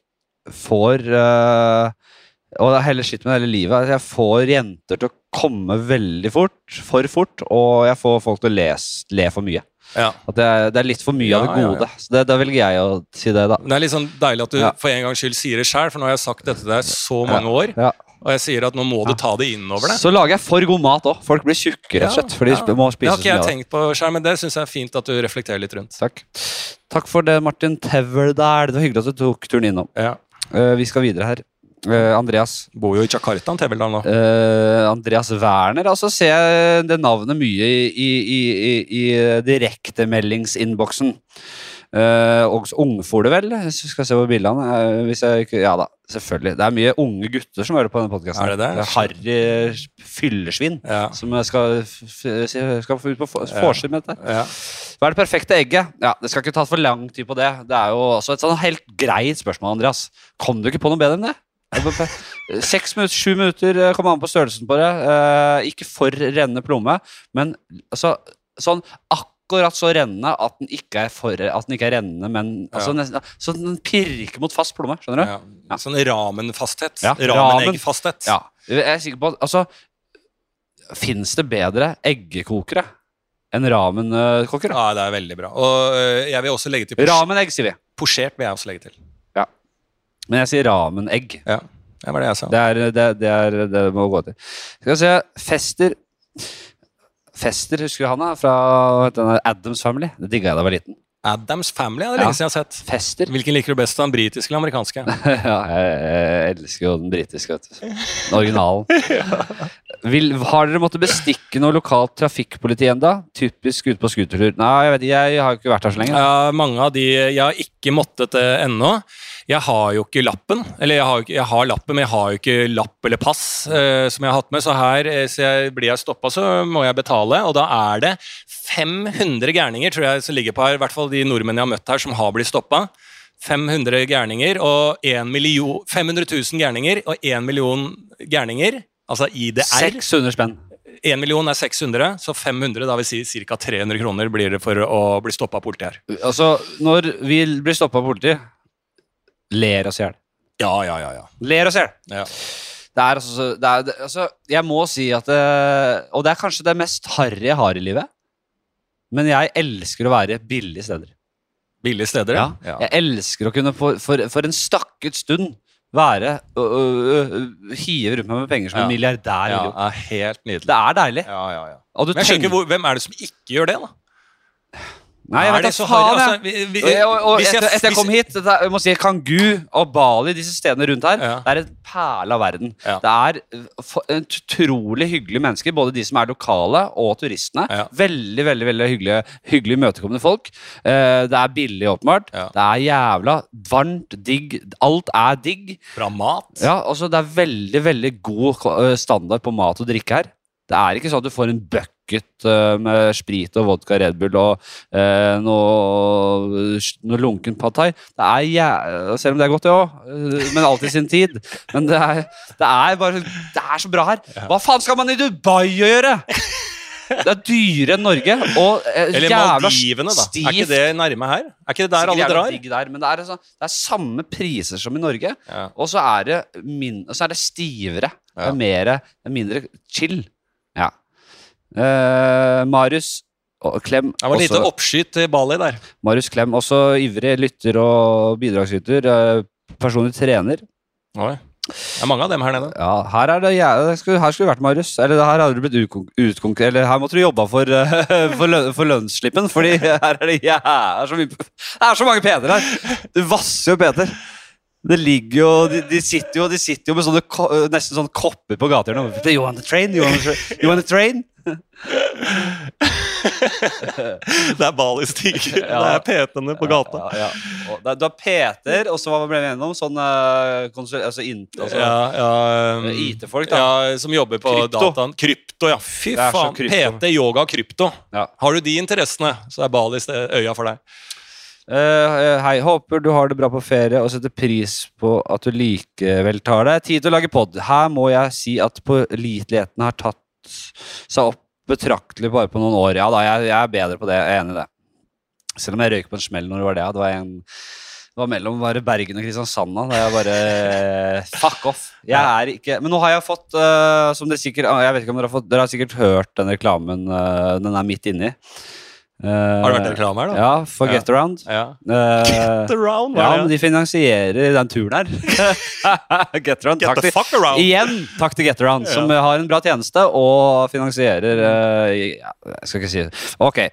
får øh, Og det er heller skitt med hele livet. Jeg får jenter til å komme veldig fort, for fort, og jeg får folk til å les, le for mye. Ja. At det er, det er litt for mye Ja, av det ja, gode. Så det, da velger jeg å si det, da. Det er litt sånn deilig at du Ja. for en gangs skyld sier det sjøl, for nå har jeg sagt dette til deg så mange år. Ja. Og jeg sier at nå må du ta det innover deg. Så lager jeg for god mat òg. Folk blir tjukke, rett og slett. For de Ja, må Det spise har så ikke Det jeg ikke jeg tenkt på sjøl, men det syns jeg er fint at du reflekterer litt rundt. Takk. Takk for det, Martin Teverdal. Det var hyggelig at du tok turen innom. Ja. Eh, vi skal videre her. Eh, Andreas. Bor jo i Jakarta, han Teveldal nå. Eh, Andreas Werner. Altså ser jeg det navnet mye i, i, i, i, direktemeldingsinnboksen. Uh, og ungfor det vel, hvis vi skal se på bildene. Uh, hvis jeg ja da, selvfølgelig. Det er mye unge gutter som hører på denne podkasten. Det, det det? Harry fyllesvin Ja. som skal, skal få ut på Ja. med dette. Ja. Hva er det perfekte egget? Ja, Det skal ikke ta for lang tid på det. Det er jo også et sånn helt greit spørsmål, Andreas. Kom du ikke på noe bedre enn det? Seks minutter, sju minutter, eh, kommer an på størrelsen på det. Eh, ikke for rennende plomme, men altså, sånn akkurat så rennende at den ikke er, for, at den ikke er rennende, men altså, Ja. nesten, så den pirker mot fast plomme. Skjønner du? Ja. Ja. Sånn ramenfasthet. Ja, Ramen-eggfasthet. Ja. Jeg er sikker på at altså, Fins det bedre eggekokere enn ramen-kokere? Ja, det er veldig bra. Og jeg vil også legge til Ramen-egg, sier vi. Posjert vil jeg også legge til. Ja. Men jeg sier ramen-egg. Ja, det var det jeg sa. Det er det, det, er, det må gå til. Skal vi se Fester Fester, husker du han da? Fra denne Adams Family? Det digga jeg da jeg var liten. Adams Family er det Ja. lenge siden jeg har sett. Fester. Hvilken liker du best, den britiske eller amerikanske? *laughs* ja, jeg, jeg elsker jo den britiske, vet du. Den originalen. *laughs* Vil, har dere måttet bestikke noe lokalt trafikkpoliti enda? Typisk ute på scootertur. Nei, jeg vet ikke, jeg har ikke vært her så lenge. Ja, mange av de Jeg har ikke måttet det ennå. Jeg har jo ikke lappen. Eller jeg har, jeg har lappen, men jeg har jo ikke lapp eller pass eh, som jeg har hatt med. Så her eh, så jeg, blir jeg stoppa, så må jeg betale. Og da er det 500 gærninger tror jeg som ligger på her, i hvert fall de nordmennene jeg har møtt her, som har blitt stoppa. 500 gærninger og 1 million, 500 000 gærninger og 1 million gærninger. Altså IDR. 600 spenn. 1 million er 600, så 500 da vil si ca. 300 kroner blir det for å bli stoppa av politiet her. Altså, når vi blir stoppa av politiet, ler oss i hjel. Ja, ja, ja. ja. Ler oss i hjel. ja. Det er altså, det er, det, altså Jeg må si at det, Og det er kanskje det mest harry jeg har i livet. Men jeg elsker å være billige steder. Billige steder, Ja. Jeg elsker å kunne for, for, for en stakket stund være Hive rundt meg med penger som Ja. en milliardær. Ja, er ja, helt nydelig. Det er deilig. Ja, ja, ja. Og du Men jeg skjønner tenker- ikke hvor, Hvem er det som ikke gjør det, da? Nei, jeg er vet det da så faen, jeg. Altså, vi- vi- Og, og, og hvis etter, jeg kom hit, er- jeg må si Kangu og Bali, disse stedene rundt her, Ja. det er en perle av verden. Ja. Det er utrolig hyggelige mennesker, både de som er lokale og turistene. Ja. Veldig veldig, veldig hyggelige, hyggelig imøtekommende folk. Eh, det er billig, åpenbart. Det er jævla varmt, digg. Alt er digg. Bra mat. Ja, altså Det er veldig veldig god eh, standard på mat og drikke her. Det er ikke sånn at du får en bucket eh, med sprit og vodka Red Bull og eh, noe, noe lunken pad thai. Det er jæ Selv om det er godt, det òg, men alltid sin tid. Men det er, det er bare Det er så bra her. Hva faen skal man i Dubai gjøre?! Det er dyrere enn Norge, og eh, Eller Maldivene, da. Er ikke det nærme her? Er ikke det der Sikkert alle drar? Der, men det er, altså, det er samme priser som i Norge. Ja. Og så er det, min, så er det stivere. Det er mer, det er mindre chill. Ja. Eh, Marius Klem Det var lite oppskyt til Bali der. Marius Klem, også ivrig lytter og bidragsyter. eh, personlig trener. Oi. Det er mange av dem her nede. Ja, her, er det, ja, her skulle du vært, Marius. Eller her hadde du blitt utkon- utkonkurrert Eller her måtte du jobba for, eh, *laughs* for, løn, for lønnsslippen, fordi *laughs* her er det jævla så mye Det er så mange Peter her! Du vasser jo Peter. Det ligger jo de, de, sitter jo, de sitter jo med sånne nesten sånne kopper på gatehjørnet. You want the train? You want the train? Det er Bali-stig. *laughs* Det er PT-ene på gata. Ja, ja. Og da- Du har Peter, og så hva ble vi enige om? Sånn eh. Altså, altså Ja, ja, um, IT-folk, da. Ja, som jobber på Krypto. dataen. Krypto, ja. Fy faen. PT, yoga og krypto. Ja. Har du de interessene, så er Bali ste- øya for deg. Uh, hei, håper du har det bra på ferie og setter pris på at du likevel tar deg tid til å lage pod. Her må jeg si at påliteligheten har tatt seg opp betraktelig bare på noen år. Ja da, jeg, jeg er bedre på det. Jeg er enig i det. Selv om jeg røyk på en smell når det var det. Det var, en, det var mellom bare Bergen og Kristiansand da. Jeg bare *laughs* Fuck off. Jeg er ikke Men nå har jeg fått, uh, som dere sikkert Jeg vet ikke om dere har fått Dere har sikkert hørt den reklamen. uh, den er midt inni. Har det vært reklame her, da? Ja, for Ja. Get Around. Ja. Uh, Get around, ja, men de finansierer den turen her. *laughs* Get Around. Get Takk the til, fuck around! igjen takk til Get Around, som har en bra tjeneste og finansierer uh, ja, Jeg skal ikke si det. Ok.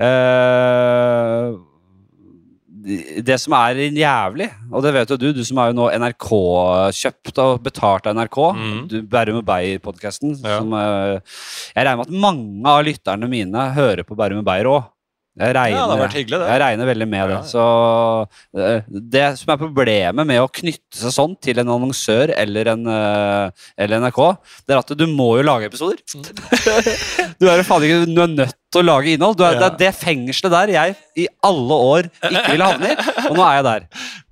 Eh, det- som er jævlig, og det vet jo du, du som er jo nå NRK-kjøpt og betalt av NRK, mm. du, Bærum og Beyer-podkasten, Ja. som eh, Jeg regner med at mange av lytterne mine hører på Bærum og Beyer òg. Jeg regner, Ja, det har vært hyggelig, det. jeg regner veldig med Ja. det. Så eh, det som er problemet med å knytte seg sånn til en annonsør eller, en, eh, eller NRK, det er at du må jo lage episoder. *laughs* du er jo faen ikke du er nødt til å lage innhold. Du er, Ja. Det er det fengselet der jeg i alle år ikke ville havne i, og nå er jeg der.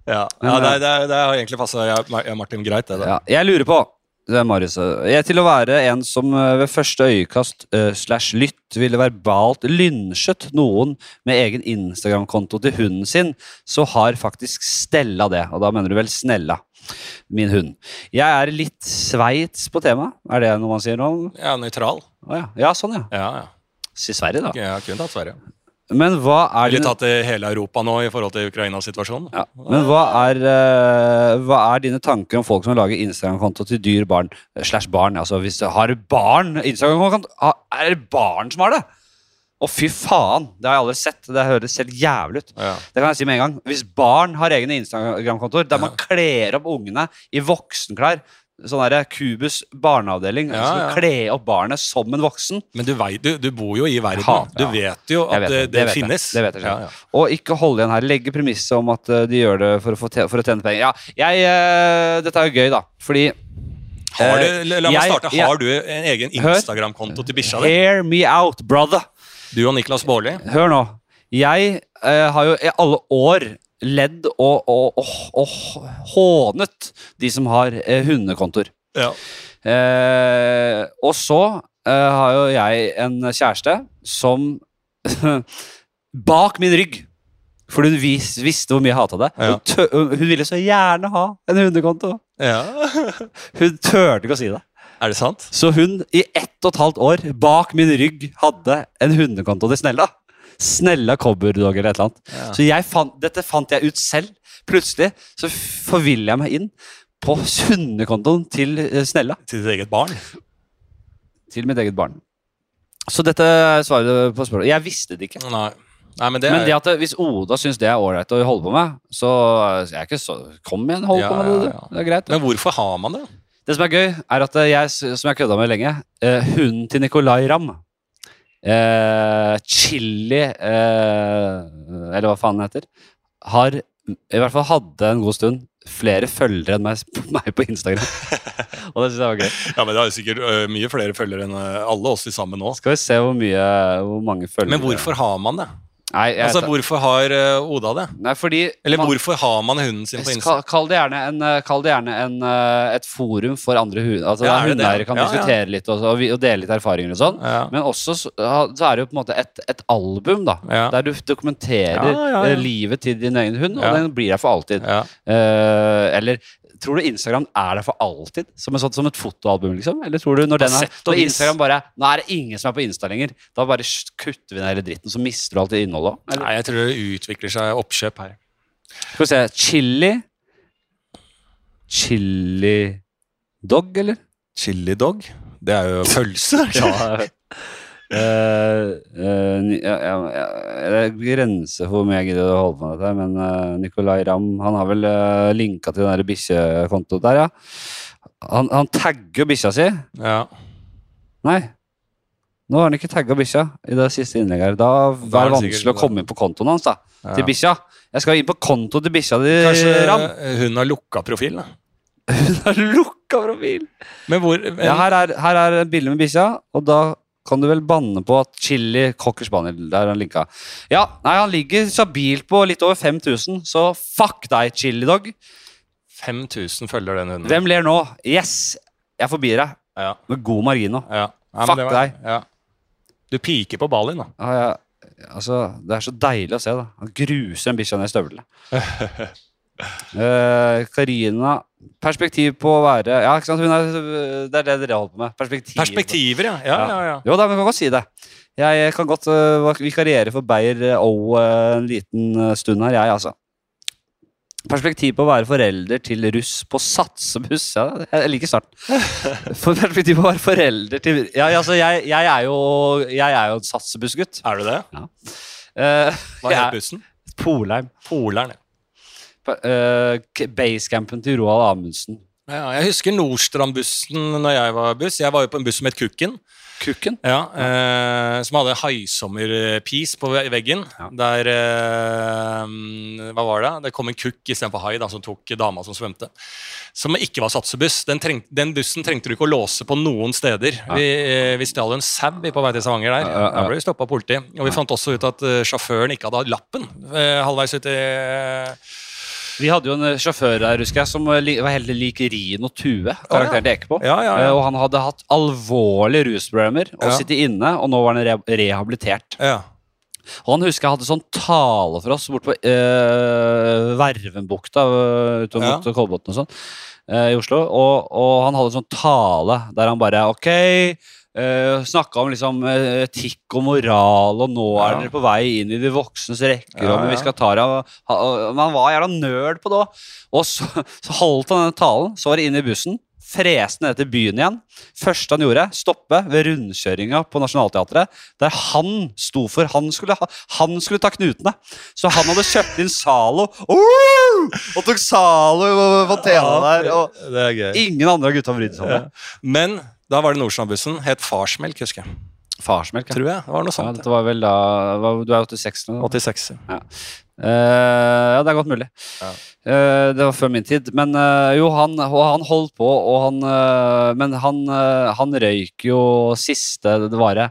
Ja, Men, ja det, eh, det, det har egentlig passa Martin greit, det. Ja, jeg lurer på det er Marius. Jeg er til å være en som eh, ved første øyekast uh, slash lytt ville verbalt lynsjet noen med egen Instagram-konto til hunden sin, så har faktisk Stella det. Og da mener du vel Snella, min hund. Jeg er litt Sveits på temaet. Er det noe man sier nå? Ja, nøytral. Oh, ja. ja, sånn ja. Ja, ja. Si Sverige, da. Jeg kun tatt Sverige. Men hva er Eller tatt i hele Europa nå i forhold til Ukraina-situasjonen. ja, men hva er, eh, hva er dine tanker om folk som lager Instagram-konto til dyr barn? eh, Slash barn, altså hvis du har barn Instagram-konto, er det barn som har det? Å, fy faen! Det har jeg aldri sett. Det høres helt jævlig ut. Ja. Det kan jeg si med en gang. Hvis barn har egne Instagram-kontoer der man kler opp ungene i voksenklær Sånn her, Kubus barneavdeling. Ja, ja. kle opp barnet som en voksen. Men du, vet, du, du bor jo i verden. Hat, Du vet jo at vet det, det, det, det vet finnes. Det vet jeg ja, ja. Og ikke holde igjen her. Legge premisset om at eh, de gjør det for å, for å tjene penger. Ja, jeg, uh, dette er jo gøy, da. Fordi Har du, Eh, la la meg jeg- starte. Har du en egen Instagram-konto til bikkja di? Hear me out, brother. Du og Niklas Baarli? Hør nå. Jeg uh, har jo i alle år ledd og, og, og, og hånet de som har eh, hundekontor. Ja. Eh, og så eh, har jo jeg en kjæreste som *laughs* Bak min rygg For hun vis, visste hvor mye jeg hata det. Ja. Hun, tø, hun ville så gjerne ha en hundekonto. ja. *laughs* Hun turte ikke å si det. Er det sant? Så hun i ett og et halvt år bak min rygg hadde en hundekonto til Snella. Snella Cobberdog eller et eller annet. Ja. Så jeg fant, dette fant jeg ut selv. Plutselig så forviller jeg meg inn på hundekontoen til eh, Snella. Til ditt eget barn? Til mitt eget barn. Så dette svaret på spørsmålet. Jeg visste det ikke. Nei. Nei, men det Men er det at det, hvis Oda syns det er ålreit å holde på med, så jeg er ikke så Kom igjen, hold Ja, på med det. Det er greit. Men hvorfor har man det? Det som er gøy, er at jeg, som jeg kødda med lenge, eh, hunden til Nicolay Ramm eh, Chili eh, Eller hva faen den heter. Har i hvert fall hadde en god stund flere følgere enn meg, *laughs* meg på Instagram. *laughs* Og det syns jeg var gøy. Ja, men Det er sikkert uh, mye flere følgere enn alle oss i sammen nå. Skal vi se hvor mye Hvor mange følgere Men hvorfor har man det? Nei, jeg, Altså, Hvorfor har ø, Oda det? nei fordi Eller man- hvorfor har man hunden sin på Insta? Kall, det gjerne, en, eh, kall det gjerne en, eh, et forum for andre hunder. Altså, Ja, er hundeeiere kan Ja, ja. diskutere litt og, og, dele litt erfaringer og sånn. Ja. Men også så, så er det jo på en måte et, et album, da. Ja. Der du dokumenterer Ja, ja, ja. eh, livet til din egen hund, og Ja. den blir der for alltid. Ja. Eh, eller tror du Instagram er der for alltid? Som, en sånn, som et fotoalbum, liksom? Eller tror du når, den er, når. Instagram bare Nå er det ingen som er på Insta lenger. Da bare kutter vi den hele dritten, så mister du alt det innholdet òg. Nei, jeg tror det utvikler seg oppkjøp her. Skal vi se Chili Chili dog, eller? Chili dog? Det er jo pølse. *laughs* Ja, Eh, eh, det er grenser for hvor mye jeg gidder å holde på med dette, men uh, Nicolay Ramm han har vel uh, linka til den bikkjekontoen der, ja. Han, han tagger bikkja si. Ja. Nei. Nå har han ikke tagga bikkja i det siste innlegget. her. Da Da er det vanskelig å komme inn på kontoen hans. da Ja. Til bikkja. Jeg skal inn på konto til bikkja di, Ram. hun har lukka profil? da? *laughs* Hun har lukka profil! Men hvor men, Ja, her er, her er et bilde med bikkja, og da kan du vel banne på at chili cocker spaniel Der er han linka. Ja, nei, han ligger stabilt på litt over 5000, så fuck deg, chili dog. 5000 følger den hunden. Hvem ler nå? Yes! Jeg forbier deg. Ja, Med god margin nå. ja. Ja, Fuck var- deg. Ja. Du piker på Balin, da. Ja, ja, altså, det er så deilig å se, da. Han gruser en bikkja ned i støvlene. *laughs* Eh, Karina Perspektiv på å være Ja, ikke sant? Er, det er det dere holder på med. Perspektiver. Perspektiver, ja. Ja, ja, ja. Jo da, men vi kan godt si det. Jeg kan godt uh, vikariere for Beyer O uh, en liten eh, stund her, jeg, altså. Perspektiv på å være forelder til russ på satsebuss. Ja, jeg liker starten. *laughs* For perspektiv på å være forelder til Ja, altså, jeg, jeg er jo Jeg er jo en satsebussgutt. Er du det? Uh, Hva het *laughs* bussen? Polheim. Polheim, ja. Uh, Basecampen til Roald Amundsen. Ja, jeg husker Nordstrand-bussen når jeg var buss. Jeg var jo på en buss som het Kukken. Kukken. Ja, eh, som hadde haisommerpis på veggen. Ja. Der eh, Hva var det? Det kom en kukk istedenfor hai, da, som tok dama som svømte. Som ikke var satsebuss. Den, treng, den bussen trengte du ikke å låse på noen steder. Vi, eh, vi stjal en sau på vei til Stavanger der. Ja, ja, ja. Da ble vi stoppa av politiet. Og vi fant også ut at eh, sjåføren ikke hadde hatt lappen eh, halvveis ut i eh, Vi hadde jo en eh, sjåfør der, husker jeg, som eh, var helt lik Rino Tue, karakteren til Ekebo. Ja, ja, Eh, ja. Og han hadde hatt alvorlige rusproblemer og sittet inne, og nå var han re rehabilitert. ja. Og han husker jeg hadde sånn tale for oss borte på øh, Vervenbukta utover Ja. mot Kolbotn og sånn øh, i Oslo. Og, og han hadde sånn tale der han bare Ok, uh, snakka om liksom eh, etikk og moral, og nå er dere på vei inn i de voksnes rekker, Ja, og vi skal ta dere og- Men han var jævla nerd på det òg. Og så, så holdt han denne talen, så var det inn i bussen. Freste ned til byen igjen. Første han gjorde, stoppe ved rundkjøringa på Nationaltheatret. Der han sto for. Han skulle, han skulle ta knutene. Så han hadde kjøpt inn Zalo. Uh! Og tok Zalo på fontena der. Og det ingen andre av gutta brydde seg om det. Men da var det Nordstrandbussen. Het Farsmelk, husker jeg. Farsmelk, ja. Tror jeg. Det var noe sånt. ja. Dette var vel da var, Du er 86 nå? da? 86. ja. ja, det er godt mulig. Ja. Uh, det var før min tid. Men uh, jo, han, han holdt på, og han Men han, uh, han røyk jo siste det var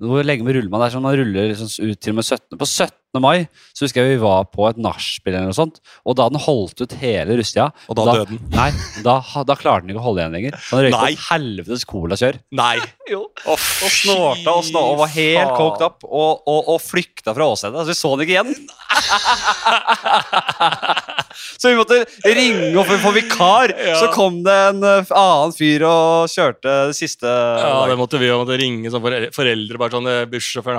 Hvor lenge med ruller man? Det er sånn man ruller liksom ut til og med 17. På 17. mai så husker jeg vi var på et nachspiel eller noe sånt, og da den holdt ut hele russetida Og da døde den. Nei, da, da klarte den ikke å holde igjen lenger. Han røykte et helvetes cola-kjør. Nei! Jo. Å, Og snorta og, snor, og var helt coked up og, og, og flykta fra åstedet. Så vi så den ikke igjen. *laughs* så vi måtte ringe opp få få vikar. Ja. Så kom det en eh, annen fyr og kjørte det siste Ja, det måtte vi jo måtte ringe som foreldre, foreldre bare sånn eh, Bussjåføren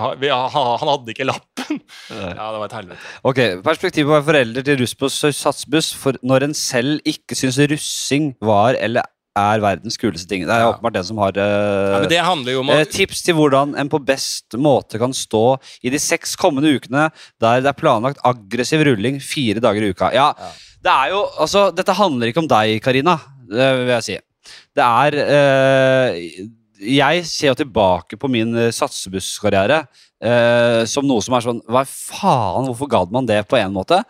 Han hadde ikke lappen! Ja, det var et helvete. Ok, Perspektivet på å være forelder til russ på satsbuss for når en selv ikke syns russing var eller er verdens kuleste ting. Det er Ja. åpenbart den som har uh, Ja, men det jo om Eh, tips til hvordan en på best måte kan stå i de seks kommende ukene der det er planlagt aggressiv rulling fire dager i uka. Ja, Ja. det er jo Altså, dette handler ikke om deg, Karina, det vil jeg si. Det er uh, Jeg ser jo tilbake på min eh, satsebusskarriere eh, som noe som er sånn Hva faen, hvorfor gadd man det på en måte?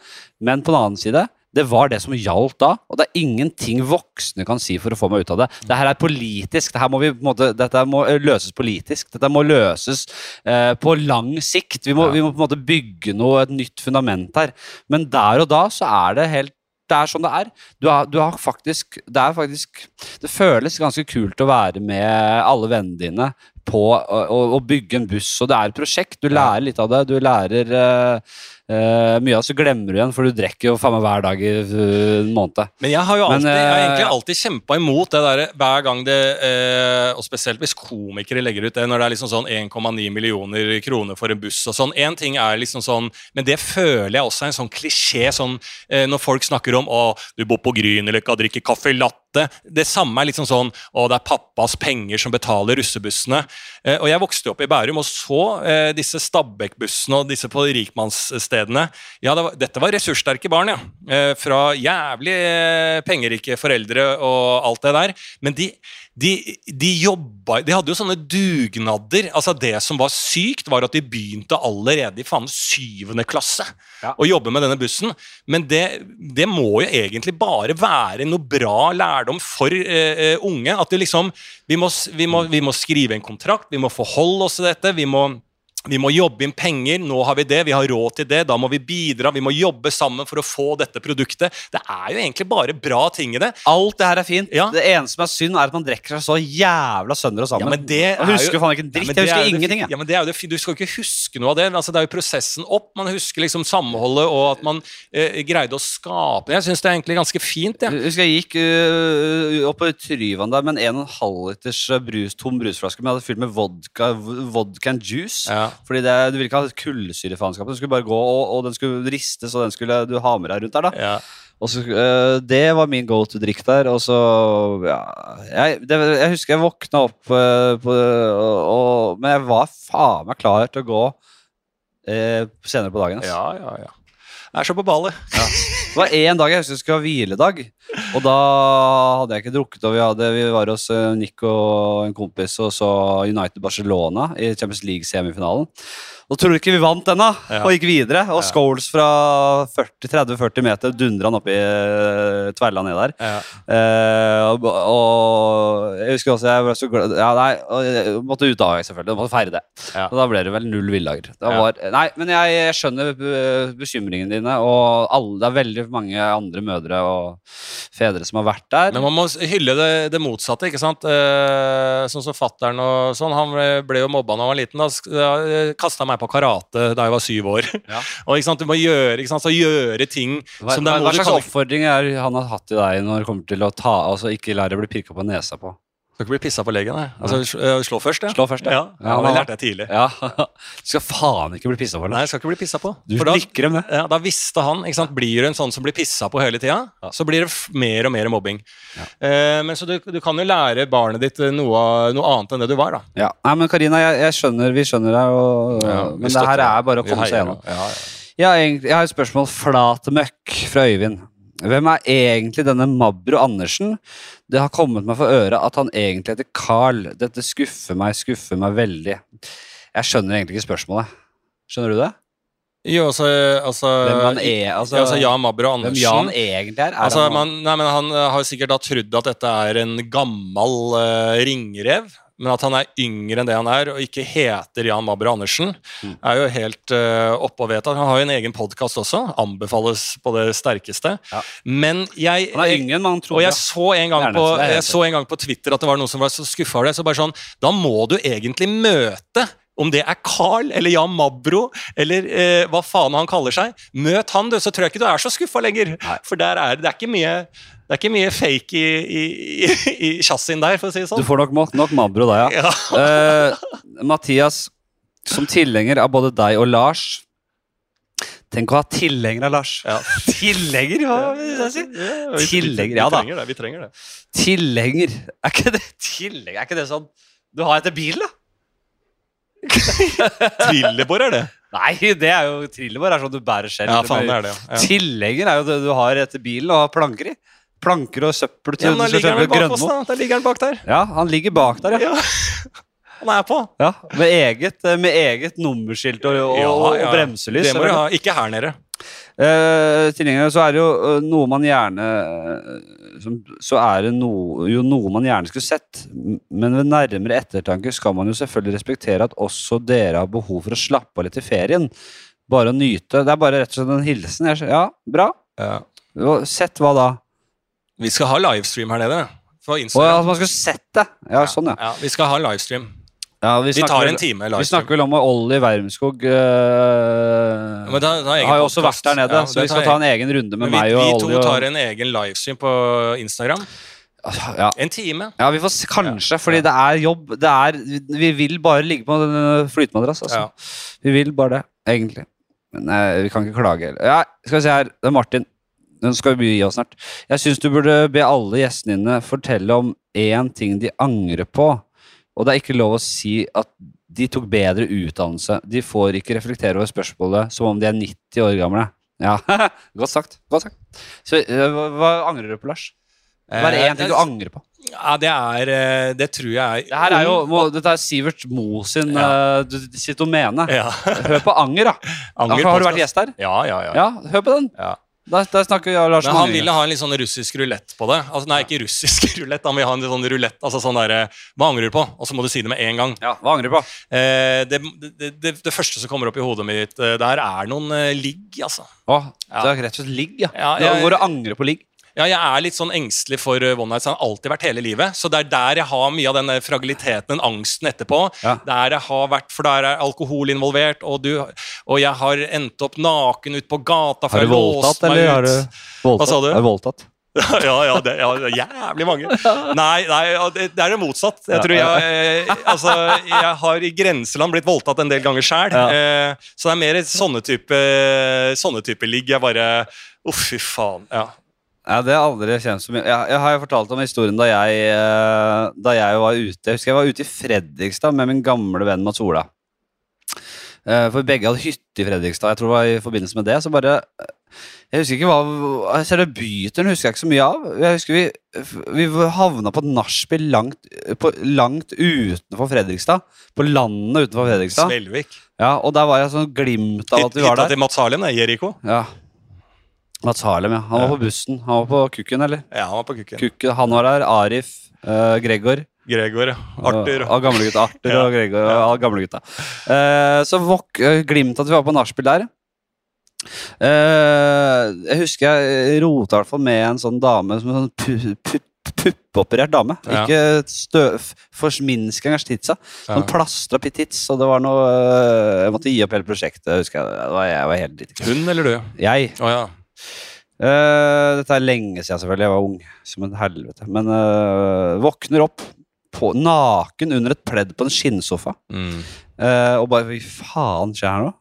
Men på den annen side det var det som gjaldt da, og det er ingenting voksne kan si for å få meg ut av det. Det her er politisk. Dette må vi, måte, dette må eh, løses politisk. Dette må løses eh, på lang sikt. Vi må, Ja. vi må på en måte bygge noe, et nytt fundament her. Men der og da så er det helt det er sånn det er. Du har, du har faktisk Det er faktisk Det føles ganske kult å være med alle vennene dine på å, å, bygge en buss, og det er et prosjekt. Du lærer litt av det. Du lærer eh, mye av det, så glemmer du igjen, for du drikker jo faen meg hver dag i en måned. Men jeg har jo alltid, Men, jeg har eh, egentlig alltid kjempa imot det der hver gang det Og spesielt hvis komikere legger ut det, når det er liksom sånn 1,9 millioner kroner for en buss og sånn. Én ting er liksom sånn Men det føler jeg også er en sånn klisjé sånn når folk snakker om å, du bor på Grünerløkka, drikker kaffe latte. Det samme er liksom sånn å, det er pappas penger som betaler russebussene. Og jeg vokste opp i Bærum og så disse Stabekk-bussene og disse på rikmannsstedene. Ja, det var, dette var ressurssterke barn, ja. Eh, fra jævlig eh, pengerike foreldre og alt det der. Men de, de, de jobba De hadde jo sånne dugnader. Altså Det som var sykt, var at de begynte allerede i faen syvende klasse Ja. å jobbe med denne bussen. Men det, det må jo egentlig bare være noe bra lærdom for eh, eh, unge. At det liksom vi må, vi, må, vi må skrive en kontrakt, vi må forholde oss til dette. vi må vi må jobbe inn penger, nå har vi det, vi har råd til det, da må vi bidra, vi må jobbe sammen for å få dette produktet. Det er jo egentlig bare bra ting i det. Alt det her er fint. Ja. Det eneste som er synd, er at man drikker seg så jævla sønder og sammen. Ja, men det er husker jo- faen ikke en dritt. Ja, jeg er husker ingenting. Ja, men det er jo det, Du skal jo ikke huske noe av det. Altså, det er jo prosessen opp. Man husker liksom samholdet og at man eh, greide å skape. Jeg syns det er egentlig ganske fint. Ja. Jeg husker jeg gikk uh, opp på Tryvann der med en 1,5 liters øh, brus, tom brusflaske, men jeg hadde fylt med vodka, vodka and juice. Ja. Fordi det, Du ville ikke ha kullsyrefaenskap. Den skulle bare gå, og, og den skulle ristes, og den skulle du ha med deg rundt der. da Ja. Og så, øh, Det var min go to-drikk der. Og så ja, jeg, det, jeg husker jeg våkna opp øh, på, og, og, Men jeg var faen meg klar til å gå øh, senere på dagen. Altså. ja, ja, ja. Jeg er så på ballet. Det var én dag jeg husker det skulle ha hviledag. *laughs* Og da hadde jeg ikke drukket, og vi, hadde, vi var hos eh, Nick og en kompis og så United Barcelona i Champions League-semifinalen. Og tror du ikke vi vant den, da? Ja. Og gikk videre. Og Ja. Scholes fra 40-30-40 meter dundra han opp i uh, tverla ned der. Ja. Eh, og, og jeg husker også jeg ble så glad Ja, nei, jeg måtte ut av selvfølgelig. Måtte feire det. Ja. Og da ble det vel null villager. Nei, men jeg, jeg skjønner be- bekymringene dine, og alle, det er veldig mange andre mødre og fedre som har vært der. Men man må hylle det, det motsatte, ikke sant? Eh, sånn som fatteren og sånn, han ble, ble jo mobba da han var liten. Da, kasta meg på karate da jeg var syv år. Ja. *laughs* og ikke sant, du må gjøre, ikke sant, så gjøre ting Hva, som det er hva slags kan ikke oppfordring er han har hatt til deg når det kommer til å ta Altså ikke la deg bli pirka på nesa på? Skal ikke bli pissa på legen, nei. Altså, eh, slå først, ja. Slå først, ja. ja. Ja, det lærte jeg tidlig. Ja. *laughs* Du skal faen ikke bli pissa på. Nei, jeg skal ikke bli pissa på. Du For da, dem, det. ja, da visste han ikke sant? Blir du en sånn som blir pissa på hele tida, Ja. så blir det mer og mer mobbing. Eh, men så du, du kan jo lære barnet ditt eh, noe, noe annet enn det du var, da. Ja. Nei, men Karina, jeg, jeg skjønner, vi skjønner deg, og, vi men det her er bare å komme seg gjennom. Ja, ja. Jeg har, jeg har et spørsmål flatmøkk fra Øyvind. Hvem er egentlig denne Mabro Andersen? Det har kommet meg for øre at han egentlig heter Carl. Dette skuffer meg, skuffer meg veldig. Jeg skjønner egentlig ikke spørsmålet. Skjønner du det? Jo, altså, altså Hvem er, altså, altså Jan Mabro hvem Andersen. Jan egentlig er? er Altså, han, man, nei, men han har sikkert da trodd at dette er en gammel uh, ringrev, men at han er yngre enn det han er, og ikke heter Jan Mabre Andersen, Mm. er jo helt uh, oppe og vedtatt. Han har jo en egen podkast også, anbefales på det sterkeste. Ja. Men jeg han er yngre enn man tror. og jeg så, en gang på, jeg så en gang på Twitter at det var noen som var så skuffa over det. Så bare sånn, Da må du egentlig møte om det er Carl eller Jan Mabro eller eh, hva faen han kaller seg. Møt han, du, så tror jeg ikke du er så skuffa lenger. Nei. For er, det er ikke mye det er ikke mye fake i, i, der, for å si det sånn. Du får nok, nok, Mabro da, ja. Ja. Eh, Mathias, som tilhenger av både deg og Lars Tenk å ha tilhenger av Lars. Ja. Tilhenger, hva vil jeg si? vi- Tilhenger, ja da. Vi trenger det. Tilhenger. Er ikke det tilhenger? Er ikke det sånn du har etter bil, da? *laughs* Trillebår er det. Nei, det er jo trillebår er sånn du bærer selv. Ja, faen, det er det. Ja. Tilhenger er jo det du har etter bilen og har planker i. Planker og søppel til Ja, men da ligger han bak oss, da. Da ligger han bak der. Ja, han ligger bak der, ja. Ja. Han er på. ja med, eget, eh, med eget nummerskilt og, og, Ja, og bremselys. Det må du ha. Ikke her nede. Uh, tilhengere, så er det jo uh, noe man gjerne som, Så er det no, jo noe man gjerne skulle sett. Men ved nærmere ettertanke skal man jo selvfølgelig respektere at også dere har behov for å slappe av litt i ferien. Bare å nyte. Det er bare rett og slett en hilsen. Ja, bra. Ja. Sett hva da? Vi skal ha livestream her nede. På Å, ja, at man skal sette. Ja, Ja, sånn, ja. Ja, vi skal ha livestream. Ja Vi snakker tar vel- en time Vi snakker vel om at Olli Wermskog eh, ja, da- da har jo også vært der nede, Ja, så vi skal ta en egen runde med vi, meg og vi to og- tar en egen livestream på Instagram. ja, En time. Ja, vi får kanskje, fordi det er jobb. Det er, vi vil bare ligge på en øh, flytemadrass. Altså. Vi vil bare det, egentlig. Men nei, vi kan ikke klage heller. Ja, skal vi se her. Det er Martin. Nå skal vi gi oss snart. Jeg syns du burde be alle gjestene dine fortelle om én ting de angrer på. Og det er ikke lov å si at de tok bedre utdannelse. De får ikke reflektere over spørsmålet som om de er 90 år gamle. Ja, *laughs* godt sagt. Godt sagt. Så, øh, hva, hva angrer du på, Lars? Hva er det én ting du angrer på? Ja, det er eh, Det tror jeg Det her er jo, må, Dette er Sivert Mo sin Ja. uh, sitt domene. ja. Hør på Anger, da. *laughs* Anger har du vært gjest der? Ja, ja, ja. Ja, hør på den. Ja. Der, der snakker jeg, Lars Men han ville ha en litt sånn russisk rulett på det. Altså, nei, ikke russisk *laughs* rulett, han vil ha en sånn rulett. Altså sånn derre Hva angrer du på? Og så må du si det med en gang. Ja, Hva angrer du på? Eh, det, det, det, det første som kommer opp i hodet mitt eh, der, er noen eh, ligg, altså. Å, Det er rett og slett ligg, ja. Ja, jeg- Går du å angre på ligg? Ja, jeg er litt sånn engstelig for eh, one night stand. Alltid vært hele livet. Så det er der jeg har mye av den fragiliteten, den angsten etterpå. Ja. Der jeg har vært, For der er alkohol involvert, og, du, og jeg har endt opp naken ute på gata. for jeg låste meg eller har du voldtatt? Hva sa du? Har du voldtatt? *laughs* ja, ja, det, ja, jævlig mange. Nei, nei det, det er det motsatt. Jeg tror jeg, eh, altså, jeg har i grenseland blitt voldtatt en del ganger sjæl. Eh, så det er mer sånne type, sånne type ligg. Jeg bare Uff, fy faen. Ja. Ja, Det har aldri kjent så mye. Jeg, jeg har jo fortalt om historien da jeg, eh, da jeg var ute. Jeg husker jeg var ute i Fredrikstad med min gamle venn Mats Ola. Eh, For begge hadde hytte i Fredrikstad. Jeg tror det var i forbindelse med det. Så bare Jeg husker ikke hva Selve byturen husker jeg ikke så mye av. Jeg husker Vi, vi havna på et nachspiel langt, på- langt utenfor Fredrikstad. På landet utenfor Fredrikstad. Svelvik. Ja, Og der var jeg sånn glimt av at vi var Hytta der. til Mats Harlem, det er Jeriko. Ja Mats Harlem, ja. Han var på bussen. Han var på kukken, eller? Ja, han var på kukken. Kukken, han var der. Arif, Uh, Gregor. Gregor, ja. Arthur. Og, og gamlegutta. Arthur *laughs* Ja. og Gregor. Og gamle gamlegutta. Uh, så våk, eh, glimt at vi var på nachspiel der. Uh, jeg husker jeg rota i hvert fall med en sånn dame som en sånn pu- pu- puppeoperert dame. Ja. Ikke støv, forminskingers titsa. Ja. Sånn plastra tits, og det var noe eh, Jeg måtte gi opp hele prosjektet, husker jeg. Det var, jeg var helt dritt. Hun eller du? Jeg. Oh, ja. Eh, dette er lenge siden, selvfølgelig. Jeg var ung som en helvete. Men uh, våkner opp på, naken under et pledd på en skinnsofa. Mm. Uh, og bare Fy faen skjer her nå?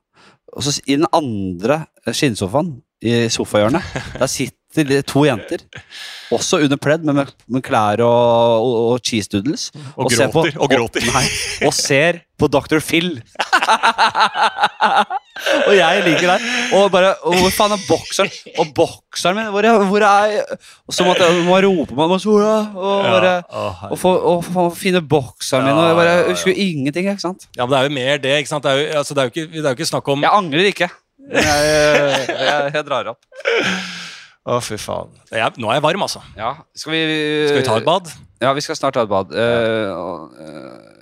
Og så i den andre skinnsofaen, i sofahjørnet, *laughs* der sitter to jenter. Også under pledd, men med, med klær og, og, og cheese doodles. Og ser gråter, og gråter. nei, og ser på Dr. Phil. *laughs* og jeg ligger der og bare og Hvor faen er bokseren? Og bokseren min, hvor er, hvor er Og så måtte jeg må jeg rope på meg og bare og for, og få finne bokseren min. Og jeg bare jeg husker ingenting. ikke sant? Ja, men det er jo mer det, ikke sant? Det er jo, altså, det er jo, ikke, det er jo ikke snakk om Jeg angrer ikke. Jeg, jeg, jeg drar opp. Å, fy faen. Jeg, nå er jeg varm, altså. Ja, skal vi Skal vi ta et bad? Ja, vi skal snart ta et bad. Uh eh,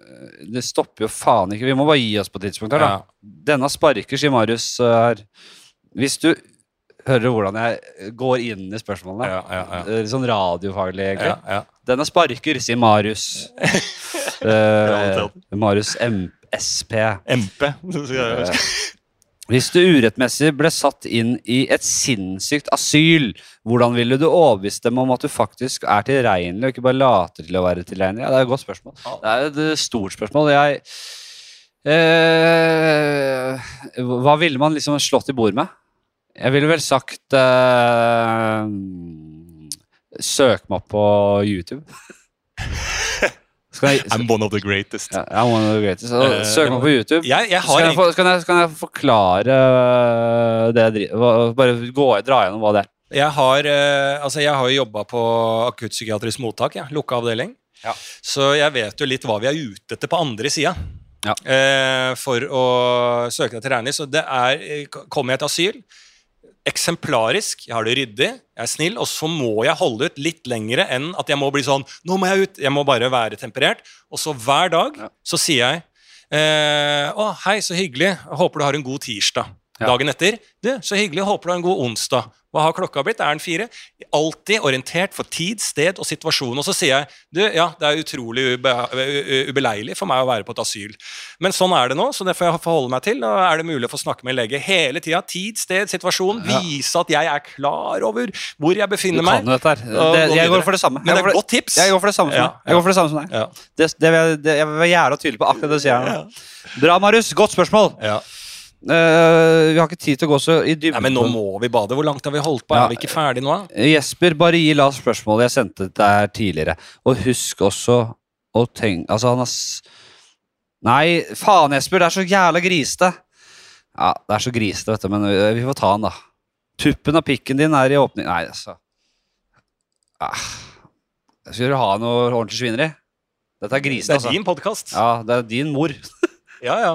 det stopper jo faen ikke. Vi må bare gi oss på et tidspunkt her, da. Ja. Denne sparker, sier Marius eh, her. Hvis du hører hvordan jeg går inn i spørsmålene Ja, ja, ja. eh, Sånn radiofaglig, egentlig. Ja, ja. Denne sparker, sier Marius. *laughs* uh, Marius M SP. MP. *laughs* Hvis du urettmessig ble satt inn i et sinnssykt asyl, hvordan ville du overbevist dem om at du faktisk er tilregnelig, og ikke bare later til å være tilregnelig? Ja, det er et godt spørsmål. Det er et eh, stort spørsmål. Jeg eh, Hva ville man liksom slått i bord med? Jeg ville vel sagt eh, Søk meg opp på YouTube. *laughs* Jeg, I'm one of the greatest. ja, I'm one of the greatest. Eh, Søk meg på YouTube. Jeg, jeg Så har kan, jeg, kan, jeg, kan jeg forklare øh, det jeg driver Bare gå, dra gjennom hva det er. Jeg har, eh, altså jeg har jo jobba på akuttpsykiatrisk mottak, ja, lukka avdeling. Ja. Så jeg vet jo litt hva vi er ute etter på andre sida. Ja. Eh, for å søke deg til regning. Så det er eh, Kommer jeg til asyl, eksemplarisk, jeg har det ryddig, jeg er snill, og så må jeg holde ut litt lengre enn at jeg må bli sånn Nå må jeg ut! Jeg må bare være temperert. Og så hver dag Ja. så sier jeg eh, Å, hei, så hyggelig. Jeg håper du har en god tirsdag. Ja. Dagen etter. Du, så hyggelig. Håper du har en god onsdag. Hva har klokka blitt? Er den fire? Alltid orientert for tid, sted og situasjon. Og så sier jeg du, ja, det er utrolig ube ubeleilig for meg å være på et asyl. Men sånn er det nå, så det får jeg forholde meg til. Og er det mulig å få snakke med en lege hele tida? Tid, sted, situasjon. Vise at jeg er klar over hvor jeg Du befinner kan meg. dette her. Det, jeg går for det samme. Men det er et godt tips. Jeg går for det samme som deg. Jeg går for det samme som deg. Ja. Det, det, vil jeg- det, jeg var jævla tydelig på akkurat det du sier her nå. Bra, Marius. Godt spørsmål. Ja. Eh, vi har ikke tid til å gå så i Nei, dybden. men nå må vi bade. Hvor langt har vi holdt på? Ja. Er vi ikke ferdig nå? Jesper, bare gi last spørsmålet jeg sendte det deg tidligere. Og husk også å tenke Altså, han har Nei, faen, Jesper, det er så jævla grisete. Ja, det er så grisete, vet du, men ø, vi får ta den, da. Tuppen av pikken din er i åpning Nei, altså. Ah. Skal du ha noe ordentlig svineri? Dette er Det er altså. din podkast. Ja, det er din mor. *laughs* Ja, ja.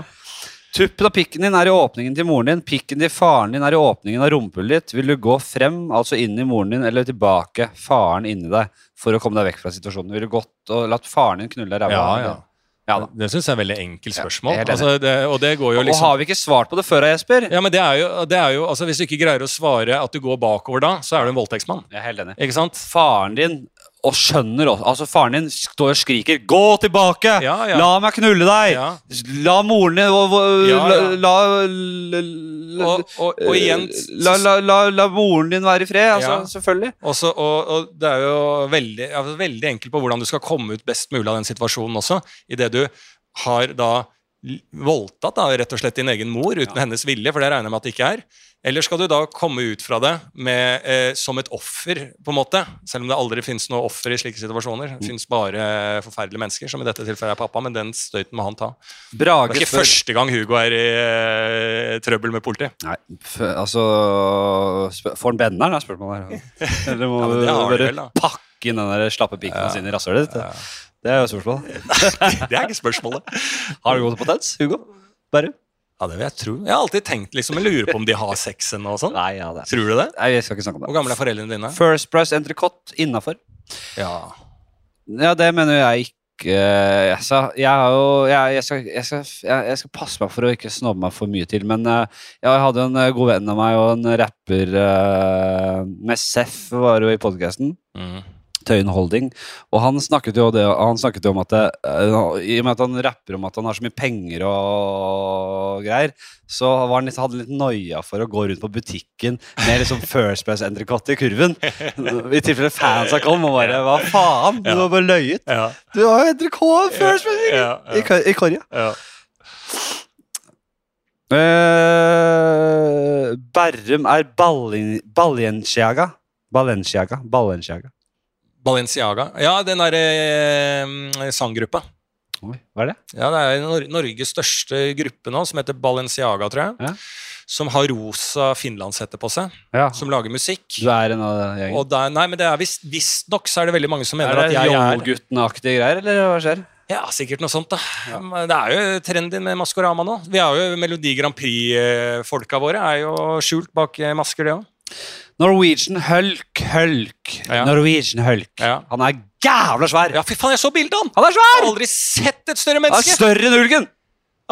Tuppen av pikken din er i åpningen til moren din. Pikken til faren din er i åpningen av rumpehullet ditt. Vil du gå frem, altså inn i moren din, eller tilbake, faren inni deg, for å komme deg vekk fra situasjonen? Vil du gått og latt faren din knulle ræva? Ja, ja. Ja da. Det syns jeg er et veldig enkelt spørsmål. Ja, altså, det, og det går jo Og liksom har vi ikke svart på det før, Jesper? Ja, men det er jo, det er jo altså Hvis du ikke greier å svare at du går bakover da, så er du en voldtektsmann. Jeg er helt enig. Ikke sant? Faren din, og skjønner også Altså, faren din står og skriker 'gå tilbake'! Ja, ja. La meg knulle deg! Ja. La moren din og. La, moren din være i fred. Altså. Selvfølgelig. også, og, og det er jo veldig, veldig enkelt på hvordan du skal komme ut best mulig av den situasjonen også. Idet du har da voldtatt da, rett og slett din egen mor uten hennes vilje, for det regner jeg med at det ikke er. Eller skal du da komme ut fra det med, eh, som et offer, på en måte? Selv om det aldri finnes noe offer i slike situasjoner. Det finnes bare forferdelige mennesker, som i dette tilfellet er pappa, men den støyten må han ta. Det er ikke spør- første gang Hugo er i eh, trøbbel med politiet. Nei, altså Får han benderen, er spørsmålet her. *laughs* Eller må Ja, du bare vel, pakke inn den der slappe pikken Ja. sin i rasshølet ditt? Ja. Det er jo spørsmålet. *laughs* Det er ikke spørsmålet. Har du god potens, Hugo? Bare? Ja, det vil jeg tro. Jeg har alltid tenkt liksom, jeg lurer på om de har sex ennå og sånn. Nei, ja, det Tror du det? Nei, jeg skal ikke snakke om det. Hvor gamle er foreldrene dine? First Price entrecôte innafor. Ja. Ja, det mener jeg ikke jeg, sa, jeg, har jo, jeg, skal, jeg, skal, jeg, jeg skal passe meg for å ikke snobbe meg for mye til, men eh, jeg hadde en eh, god venn av meg og en rapper eh, med Seff var jo i podkasten. Mm. Tøyen Holding. Og han snakket jo, det, han snakket jo om at det, eh, I og med at han rapper om at han har så mye penger og greier, så var han litt, hadde han litt noia for å gå rundt på butikken med liksom First Place entrecôte i kurven. I tilfelle fansa kom og bare Hva faen? Du har bare løyet. Ja, Du har jo entrecôte First Place i, ja, ja. Eh, Berrum er Balenciaga. Balenciaga. Balenciaga. Balenciaga. Ja, den derre eh, sanggruppa. Oi, hva er det? Ja, det er Nor Norges største gruppe nå, som heter Balenciaga, tror jeg. Ja. Som har rosa finlandshette på seg. Ja, Som lager musikk. du er en av gjengen. Der, nei, men det er visst- Visstnok så er det veldig mange som mener Er at jeg er Er det Jongutten-aktige greier, eller hva skjer? Ja, sikkert noe sånt, da. Ja. Det er jo trendy med Maskorama nå. Vi har jo Melodi Grand Prix-folka våre er jo skjult bak eh, masker, det òg. Norwegian Hulk, Hulk. Ja. Norwegian Hulk. Ja. Han er jævla svær! Ja, fy faen, jeg så bildet av han! Han er Jeg svær! har aldri sett et større menneske. Han er større enn Hulken!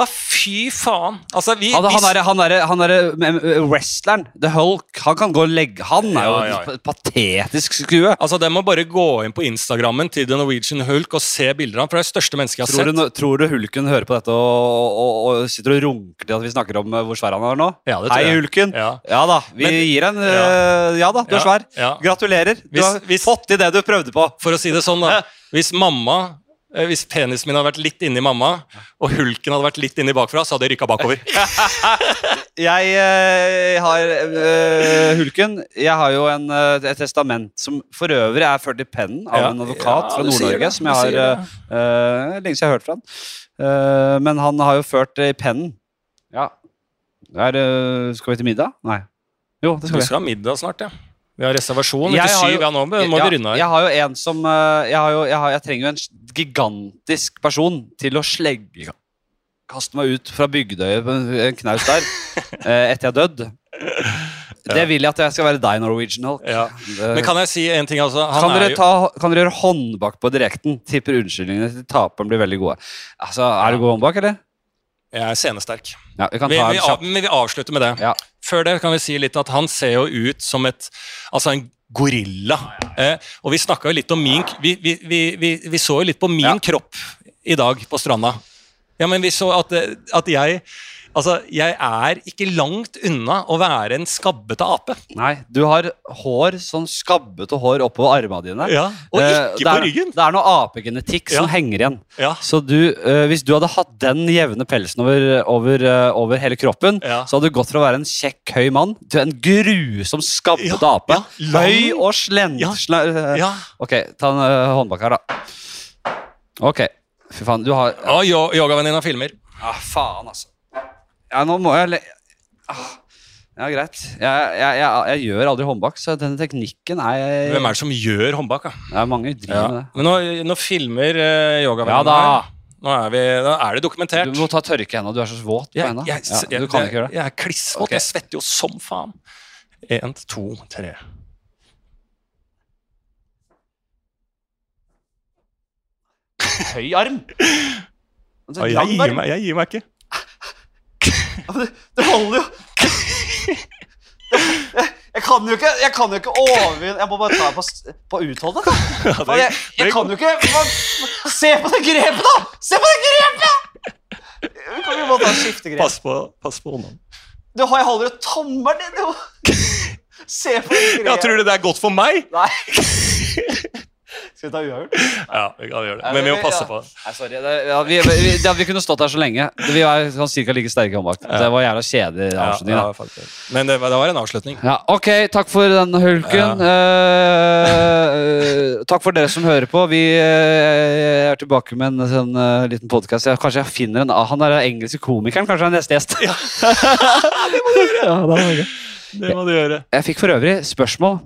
Ja, fy faen. Altså, vi, Han, vi- han, er, han, er, han er eh, wrestleren, The Hulk. Han kan gå og legge Han er jo Ja, ja, ja. et patetisk skue. Altså, Dere må bare gå inn på Instagrammen til The Norwegian Hulk og se bilder av ham. For det er det største mennesket jeg har Tror du, sett. tror du Hulken hører på dette og, og, og sitter og runker til at vi snakker om eh, hvor svær han er nå? Ja, det tror Hei, jeg. Hulken. Ja. Ja da, vi Men- gir en eh, Ja da, du er svær. ja. Gratulerer. Du Hvis- har hvis- fått til det du prøvde på. For å si det sånn, da. Hvis mamma eh, hvis penisen min hadde vært litt inni mamma, og hulken hadde vært litt inni bakfra, så hadde jeg rykka bakover. *laughs* Jeg eh, har eh, Hulken. Jeg har jo en, eh, et testament som for øvrig er ført i pennen av Ja. en advokat Ja, fra Nord-Norge. Som jeg har eh, eh, Lenge siden jeg har hørt fra han. Eh, men han har jo ført det i pennen. Ja. Er, det- skal vi til middag? Nei. Jo, det skal Vi vi. skal ha middag snart, ja. Vi har reservasjon etter syv. jo- Ja, nå må ja, vi runde her. Jeg har jo en som eh, Jeg, har jo, jeg, har, jeg trenger jo en gigantisk person til å slegge Kaste meg ut fra Bygdøyet på en knaus der *laughs* eh, etter jeg er dødd. Det vil jeg at jeg skal være deg, Norwegian Hulk. Ja. Men kan jeg si en ting, altså? Han kan, er dere ta, kan dere gjøre håndbak på direkten? Tipper unnskyldningene til taperen blir veldig gode. Altså, Er det god håndbak, eller? Jeg er scenesterk. Ja, vi kan Vi, vi, av, men vi avslutter med det. Ja. Før det kan vi si litt at han ser jo ut som et Altså en gorilla. Eh, og vi snakka jo litt om min vi, vi, vi, vi, så jo litt på min Ja. kropp i dag på stranda. Ja, men vi så at, eh, at jeg Altså, jeg er ikke langt unna å være en skabbete ape. Nei, du har hår, sånn skabbete hår oppover armene dine. Ja, Og Eh, ikke eh, på er, ryggen. Det er noe apegenetikk som henger igjen. Ja. Så du, eh, hvis du hadde hatt den jevne pelsen over, over, uh, over hele kroppen, Ja. så hadde du gått fra å være en kjekk, høy mann til en grusom, skabbete Ja, ape. ja, høy og slent. Ja, eh, Ja. Ok, ta en uh, håndbak her, da. Ok. Fy faen, du har uh, yo yogavenninna filmer. Ja, faen, altså. Ja, nå må jeg le... Ah, ja, greit. Jeg, jeg, jeg, jeg gjør aldri håndbak, så denne teknikken er Hvem er det som gjør håndbak? Da? Det er mange driver med det. Men nå, nå filmer uh, yogavenninna Ja her. Nå er, vi, nå er det dokumentert. Du må ta tørke hendene. Du er så våt på hendene. jeg, Ja, du kan ikke gjøre det. Jeg er klissvåt. Okay. Jeg svetter jo som faen. Én, to, tre. Høy arm! Altså, jeg, gir meg, jeg gir meg ikke. Det holder jo! Jeg, jeg kan jo ikke Jeg kan jo ikke overvinne Jeg må bare ta på, på utholdet. da. Jeg, jeg det- kan jo ikke man, Se på det grepet, da! Se på det grepet! Vi kan bare ta skiftegrep? Pass på, pass på hånda. Du har jeg holder jo tommelen din, jo! Se på det grepet. Ja, tror du det er godt for meg? Nei. *laughs* Skal vi ta uavgjort? *laughs* Ja, vi kan gjøre det. Men vi må passe på. Nei, sorry. Det, ja, vi, vi, det, vi kunne stått her så lenge. Vi er sånn cirka like sterke håndbak. Det var jævla kjedelig Ja, avslutning. ja, da. Men det, var- det var en avslutning. Ja, ok, takk for den hulken. Uh, takk for dere som hører på. Vi uh, er tilbake med en sånn uh, liten podkast. Kanskje jeg finner en Han er den engelske komikeren. Kanskje han er neste gjest. *laughs* Ja. det må du gjøre. Ja, Det må du gjøre. Jeg fikk for øvrig spørsmål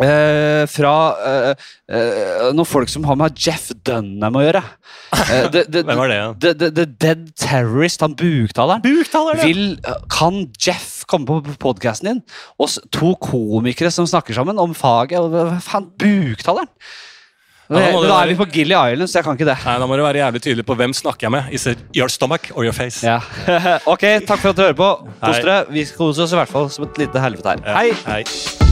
eh, fra eh, eh, noen folk som har med Jeff Dunham å gjøre. Eh, the, *laughs* the, Hvem var det? the, the, the Dead Terrorist, han buktaleren. Buktaler, Vil, kan Jeff komme på podkasten din? Og to komikere som snakker sammen om faget. og faen, buktaleren? Ja, da du er vi på Gilly Island, så jeg kan ikke det. Nei, Da må du være jævlig tydelig på hvem snakker jeg med. Is it your stomach or your face? Ja. *laughs* ok, takk for at dere hører på. Kos dere. Vi koser oss i hvert fall som et lite helvete her. Ja. Hei! Hei.